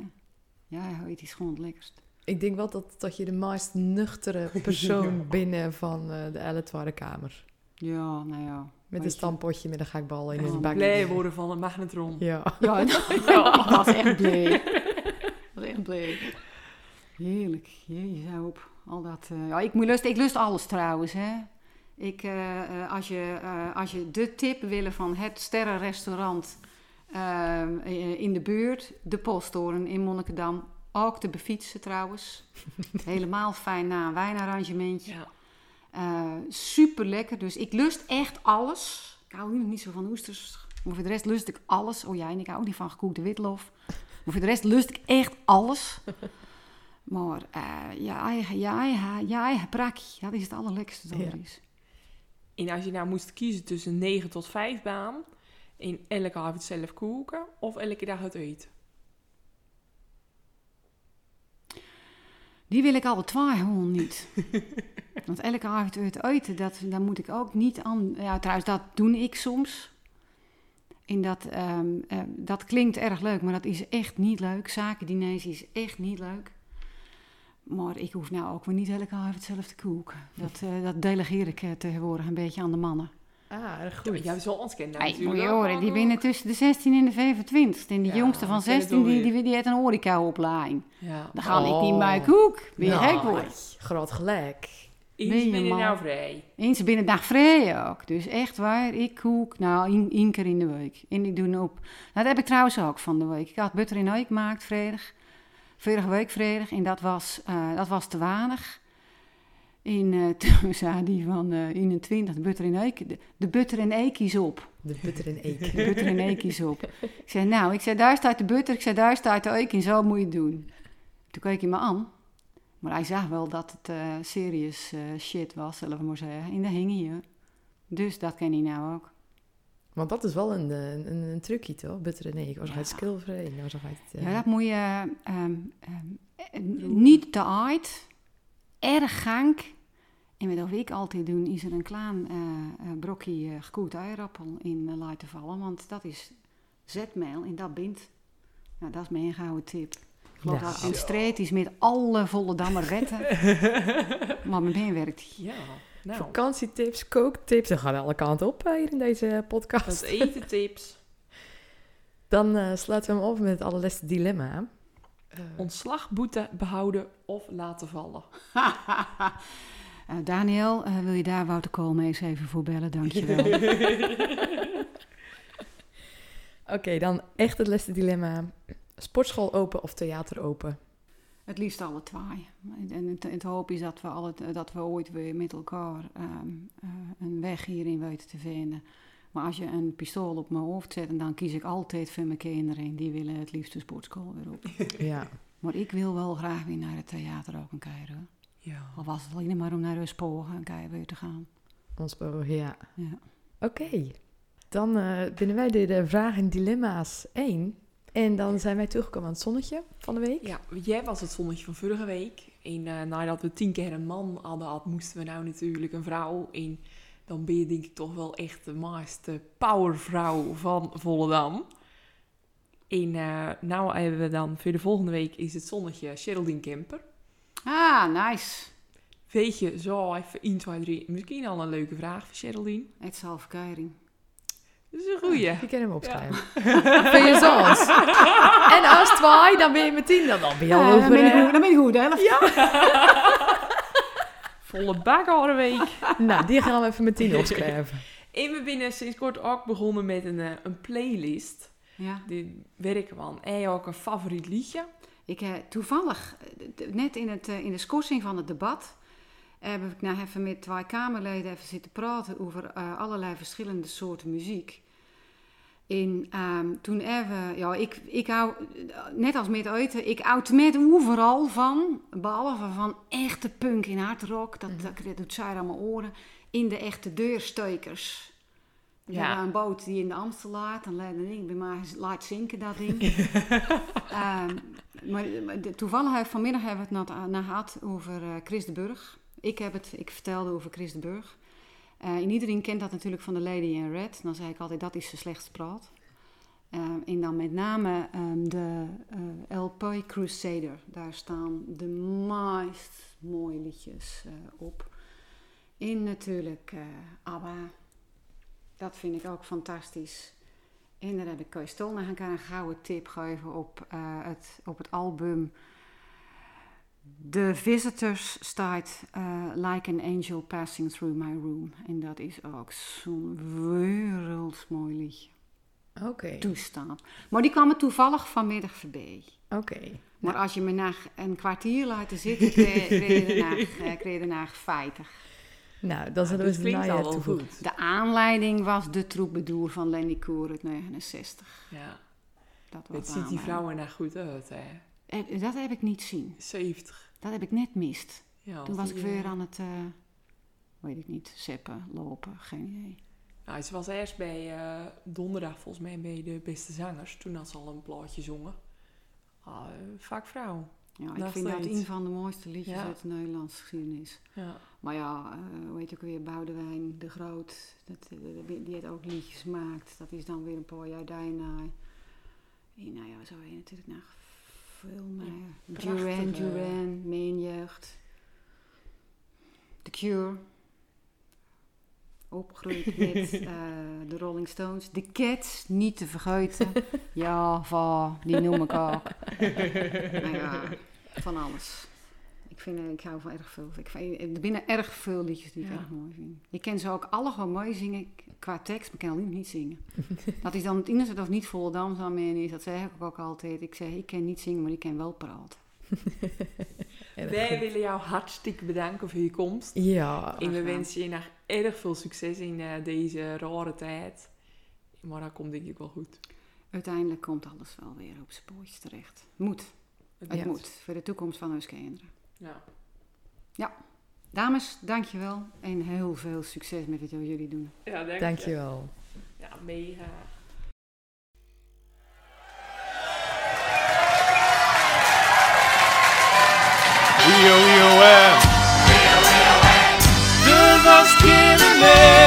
Je eigen uit is gewoon het lekkerst. Ik denk wel dat, dat je de meest nuchtere (laughs) persoon binnen van eh, de Elle Tweede Kamer. Ja, nou ja. Met een je. stampotje met een gakbal in Ja, een bak. Blij worden van een magnetron. Ja. Ja, (laughs) ik (laughs) was echt blij. Ik was echt blij. Heerlijk. Jezus, op. Al dat... eh, ja, ik, moet lust, ik lust alles trouwens, hè. Ik, eh, eh, als, je, eh, als je de tip willen van het sterrenrestaurant eh, eh, in de buurt, de Posttoren in Monnikendam, ook te befietsen trouwens. (laughs) Helemaal fijn na een wijnarrangementje. Ja. super lekker. Dus ik lust echt alles. Ik hou niet zo van oesters. Maar voor de rest lust ik alles. Oh ja, en ik hou ook niet van gekookte witlof. Maar voor de rest lust ik echt alles. (laughs) Maar eh je eigen, je eigen, je eigen prakje, dat is het allerlekkerste dat Ja. er is. En als je nou moest kiezen tussen een 9 tot 5 baan, in elke avond zelf koken of elke dag uit eten. Die wil ik alle gewoon niet. (laughs) Want elke avond uit eten, dat, daar moet ik ook niet aan... Ja, trouwens, dat doe ik soms. En dat, ehm, eh, dat klinkt erg leuk, maar dat is echt niet leuk. Zakendiners is echt niet leuk. Maar ik hoef nou ook weer niet elke avond zelf te koken. Dat, eh, dat delegeer ik eh, tegenwoordig een beetje aan de mannen. Ah, Ja, goed. jij zal ons kennen Hey, natuurlijk. moet je horen, die binnen tussen de 16 en de 25. En die Ja, jongste van ik ken het 16, die, die, die heeft een horeca-opleiding. Ja. Dan ga ik Oh. niet bij koek. Ben je Nou, gek worden? Groot gelijk. Eens man? nou vrij. Eens binnen dag vrij ook. Dus echt waar, ik kook nou één, keer in de week. En ik doe op. Dat heb ik trouwens ook van de week. Ik had butter in eik gemaakt vrijdag. Vorige week vrijdag. En dat was, eh, dat was te weinig. En eh, (laughs) toen zei die van eh 21, de butter in eik. De, de butter in eik is op. De butter en eek. De butter in eik is op. Ik zei, nou, ik zei, daar staat de butter. Ik zei, daar staat de eik. En zo moet je het doen. Toen keek hij me aan. Maar hij zag wel dat het eh serious shit was, zullen we maar zeggen. En daar hing hij. Dus dat ken hij nou ook. Want dat is wel een, eh, een, een, trucje, toch? Butter en eek. Als Ja. hij het. Nou, eh, Ja, dat moet je ehm, ehm, eh, niet te uit, erg gank. En wat ik altijd doe, is er een klein eh, eh, brokje eh, gekoeld eirappel in laten vallen. Want dat is zetmeel en dat bindt. Nou, dat is mijn gouden tip. Ik geloof Nou. dat het een strijd is met alle volle dammer wetten. (laughs) maar met mij werkt. Ja. Nou, Vakantietips, kooktips. Dan gaan alle kanten op eh, hier in deze podcast. dat eten tips. (laughs) Dan eh, sluiten we hem af met het allerlaatste dilemma. Eh, Ontslagboete behouden of laten vallen. (laughs) Eh, Daniel, eh, wil je daar Wouter Koolmees even voor bellen? Dankjewel. (laughs) Oké, dan echt het laatste dilemma. Sportschool open of theater open? Het liefst alle twee. En het, het hoop is dat we, alle, dat we ooit weer met elkaar ehm, eh, een weg hierin weten te vinden. Maar als je een pistool op mijn hoofd zet, dan kies ik altijd voor mijn kinderen. Die willen het liefst de sportschool weer op. (laughs) Ja. Maar ik wil wel graag weer naar het theater ook een keer. hoor. Ja. Al was het alleen maar om naar de sporen een keer weer te gaan. Ons ja. Ja. Oké. Dan eh binnen wij de, de vragen en dilemma's 1. En dan zijn wij teruggekomen aan het zonnetje van de week. Ja, jij was het zonnetje van vorige week. En eh, nadat we tien keer een man hadden gehad, moesten we nou natuurlijk een vrouw. En dan ben je denk ik toch wel echt de mooiste powervrouw van Volendam. En eh nou hebben we dan voor de volgende week is het zonnetje Geraldine Kemper. Ah, nice. Weet je, zo even 1, 2, 3. Misschien al een leuke vraag voor Geraldine. Het zelfkeiring. Dat is een goeie. Je kan hem opschrijven. (laughs) Van je zoons. en als twee, dan ben je met tien. Dan, dan ben je al Ja, dan, over. ben je, eh, goed- dan ben je goed, hè? (laughs) Volle bak al een week. nou, die gaan we even met tien opschrijven. En we zijn sinds kort ook begonnen met een, eh, een playlist. Ja. Die werken we aan. En ook een favoriet liedje. Ik heb toevallig, eh, net in, het, eh, in de schorsing van het debat, heb ik nou even met twee Kamerleden even zitten praten over eh, allerlei verschillende soorten muziek. En ehm, toen even, ja, ik, ik hou, net als met eten, ik houd met overal van, behalve van echte punk in hardrock, dat, dat, dat doet zij aan mijn oren, in de echte deurstekers. We Ja. een boot die in de Amstel laat, dan laat ik bij mij laat zinken dat ding. (laughs) Ehm, maar maar de- toevallig vanmiddag hebben we het nog naar gehad over eh, Chris de Burg. Ik, heb het, ik vertelde over Chris de Burg. En iedereen kent dat natuurlijk van de Lady in Red. Dan zei ik altijd, dat is de slechtste praat. Ehm, en dan met name ehm, de eh, LP Crusader. Daar staan de meest mooie liedjes op. En natuurlijk ABBA. Dat vind ik ook fantastisch. En daar heb ik Kees Tolna gaan een gouden tip gegeven op, het, op het album. The Visitors staat eh, Like an Angel Passing Through My Room. En dat is ook zo'n wereldsmooi liedje. Oké, Toestaan. Maar die kwam me toevallig vanmiddag voorbij. oké. Maar als je me na een kwartier laat zitten, kreeg je daarna- eh, feiten. Nou, dan zullen we dat ze klinkt najaar al wel toevoegen. goed. De aanleiding was de troependoer van Lenny Koer uit 69. Ja. Dat was Het de ziet die vrouwen er goed uit, hè. Eh, Dat heb ik niet zien. 70. Dat heb ik net mist. Ja, Toen was ik eh, weer aan het, eh, weet ik niet, zeppen, lopen, geen idee. Nou, ze was eerst bij eh, donderdag volgens mij bij de beste zangers. Toen had ze al een plaatje zongen. Ah, eh, vaak vrouw. Ja, ik vind dat een van de mooiste liedjes Ja. uit de Nederlandse geschiedenis. Ja. Maar ja, eh hoe heet ook weer, Boudewijn de Groot, dat, eh, die heeft ook liedjes gemaakt. Dat is dan weer een paar jaar daarna. En nou ja, zo je natuurlijk nog veel meer. Duran, Duran, Mijn Jeugd. The Cure. Opgegroeid (laughs) met eh, de Rolling Stones. The Cats, niet te vergeten. (laughs) ja, van, die noem ik ook. nou ja, van alles. Ik, vind, eh, ik hou van erg veel. Ik vind, er binnen erg veel liedjes die ik Ja. erg mooi vind. Ik ken ze ook alle gewoon mooi zingen qua tekst, maar ik kan alleen niet zingen. (laughs) dat is dan het enige dat niet Volendams aan mij is. Dat zeg ik ook altijd. Ik zeg, ik kan niet zingen, maar ik kan wel praten. (laughs) Wij goed. willen jou hartstikke bedanken voor je komst. Ja, En we wensen je nog erg veel succes in eh, deze rare tijd. Maar dat komt denk ik wel goed. Uiteindelijk komt alles wel weer op zijn pootjes terecht. Moet. Het Ja. moet. Voor de toekomst van onze kinderen. Ja. Dames, dankjewel en heel veel succes met wat jullie doen. Ja, dank dankjewel. Ja, mega. Rio, Rio, Rio, Rio, Rio, Rio,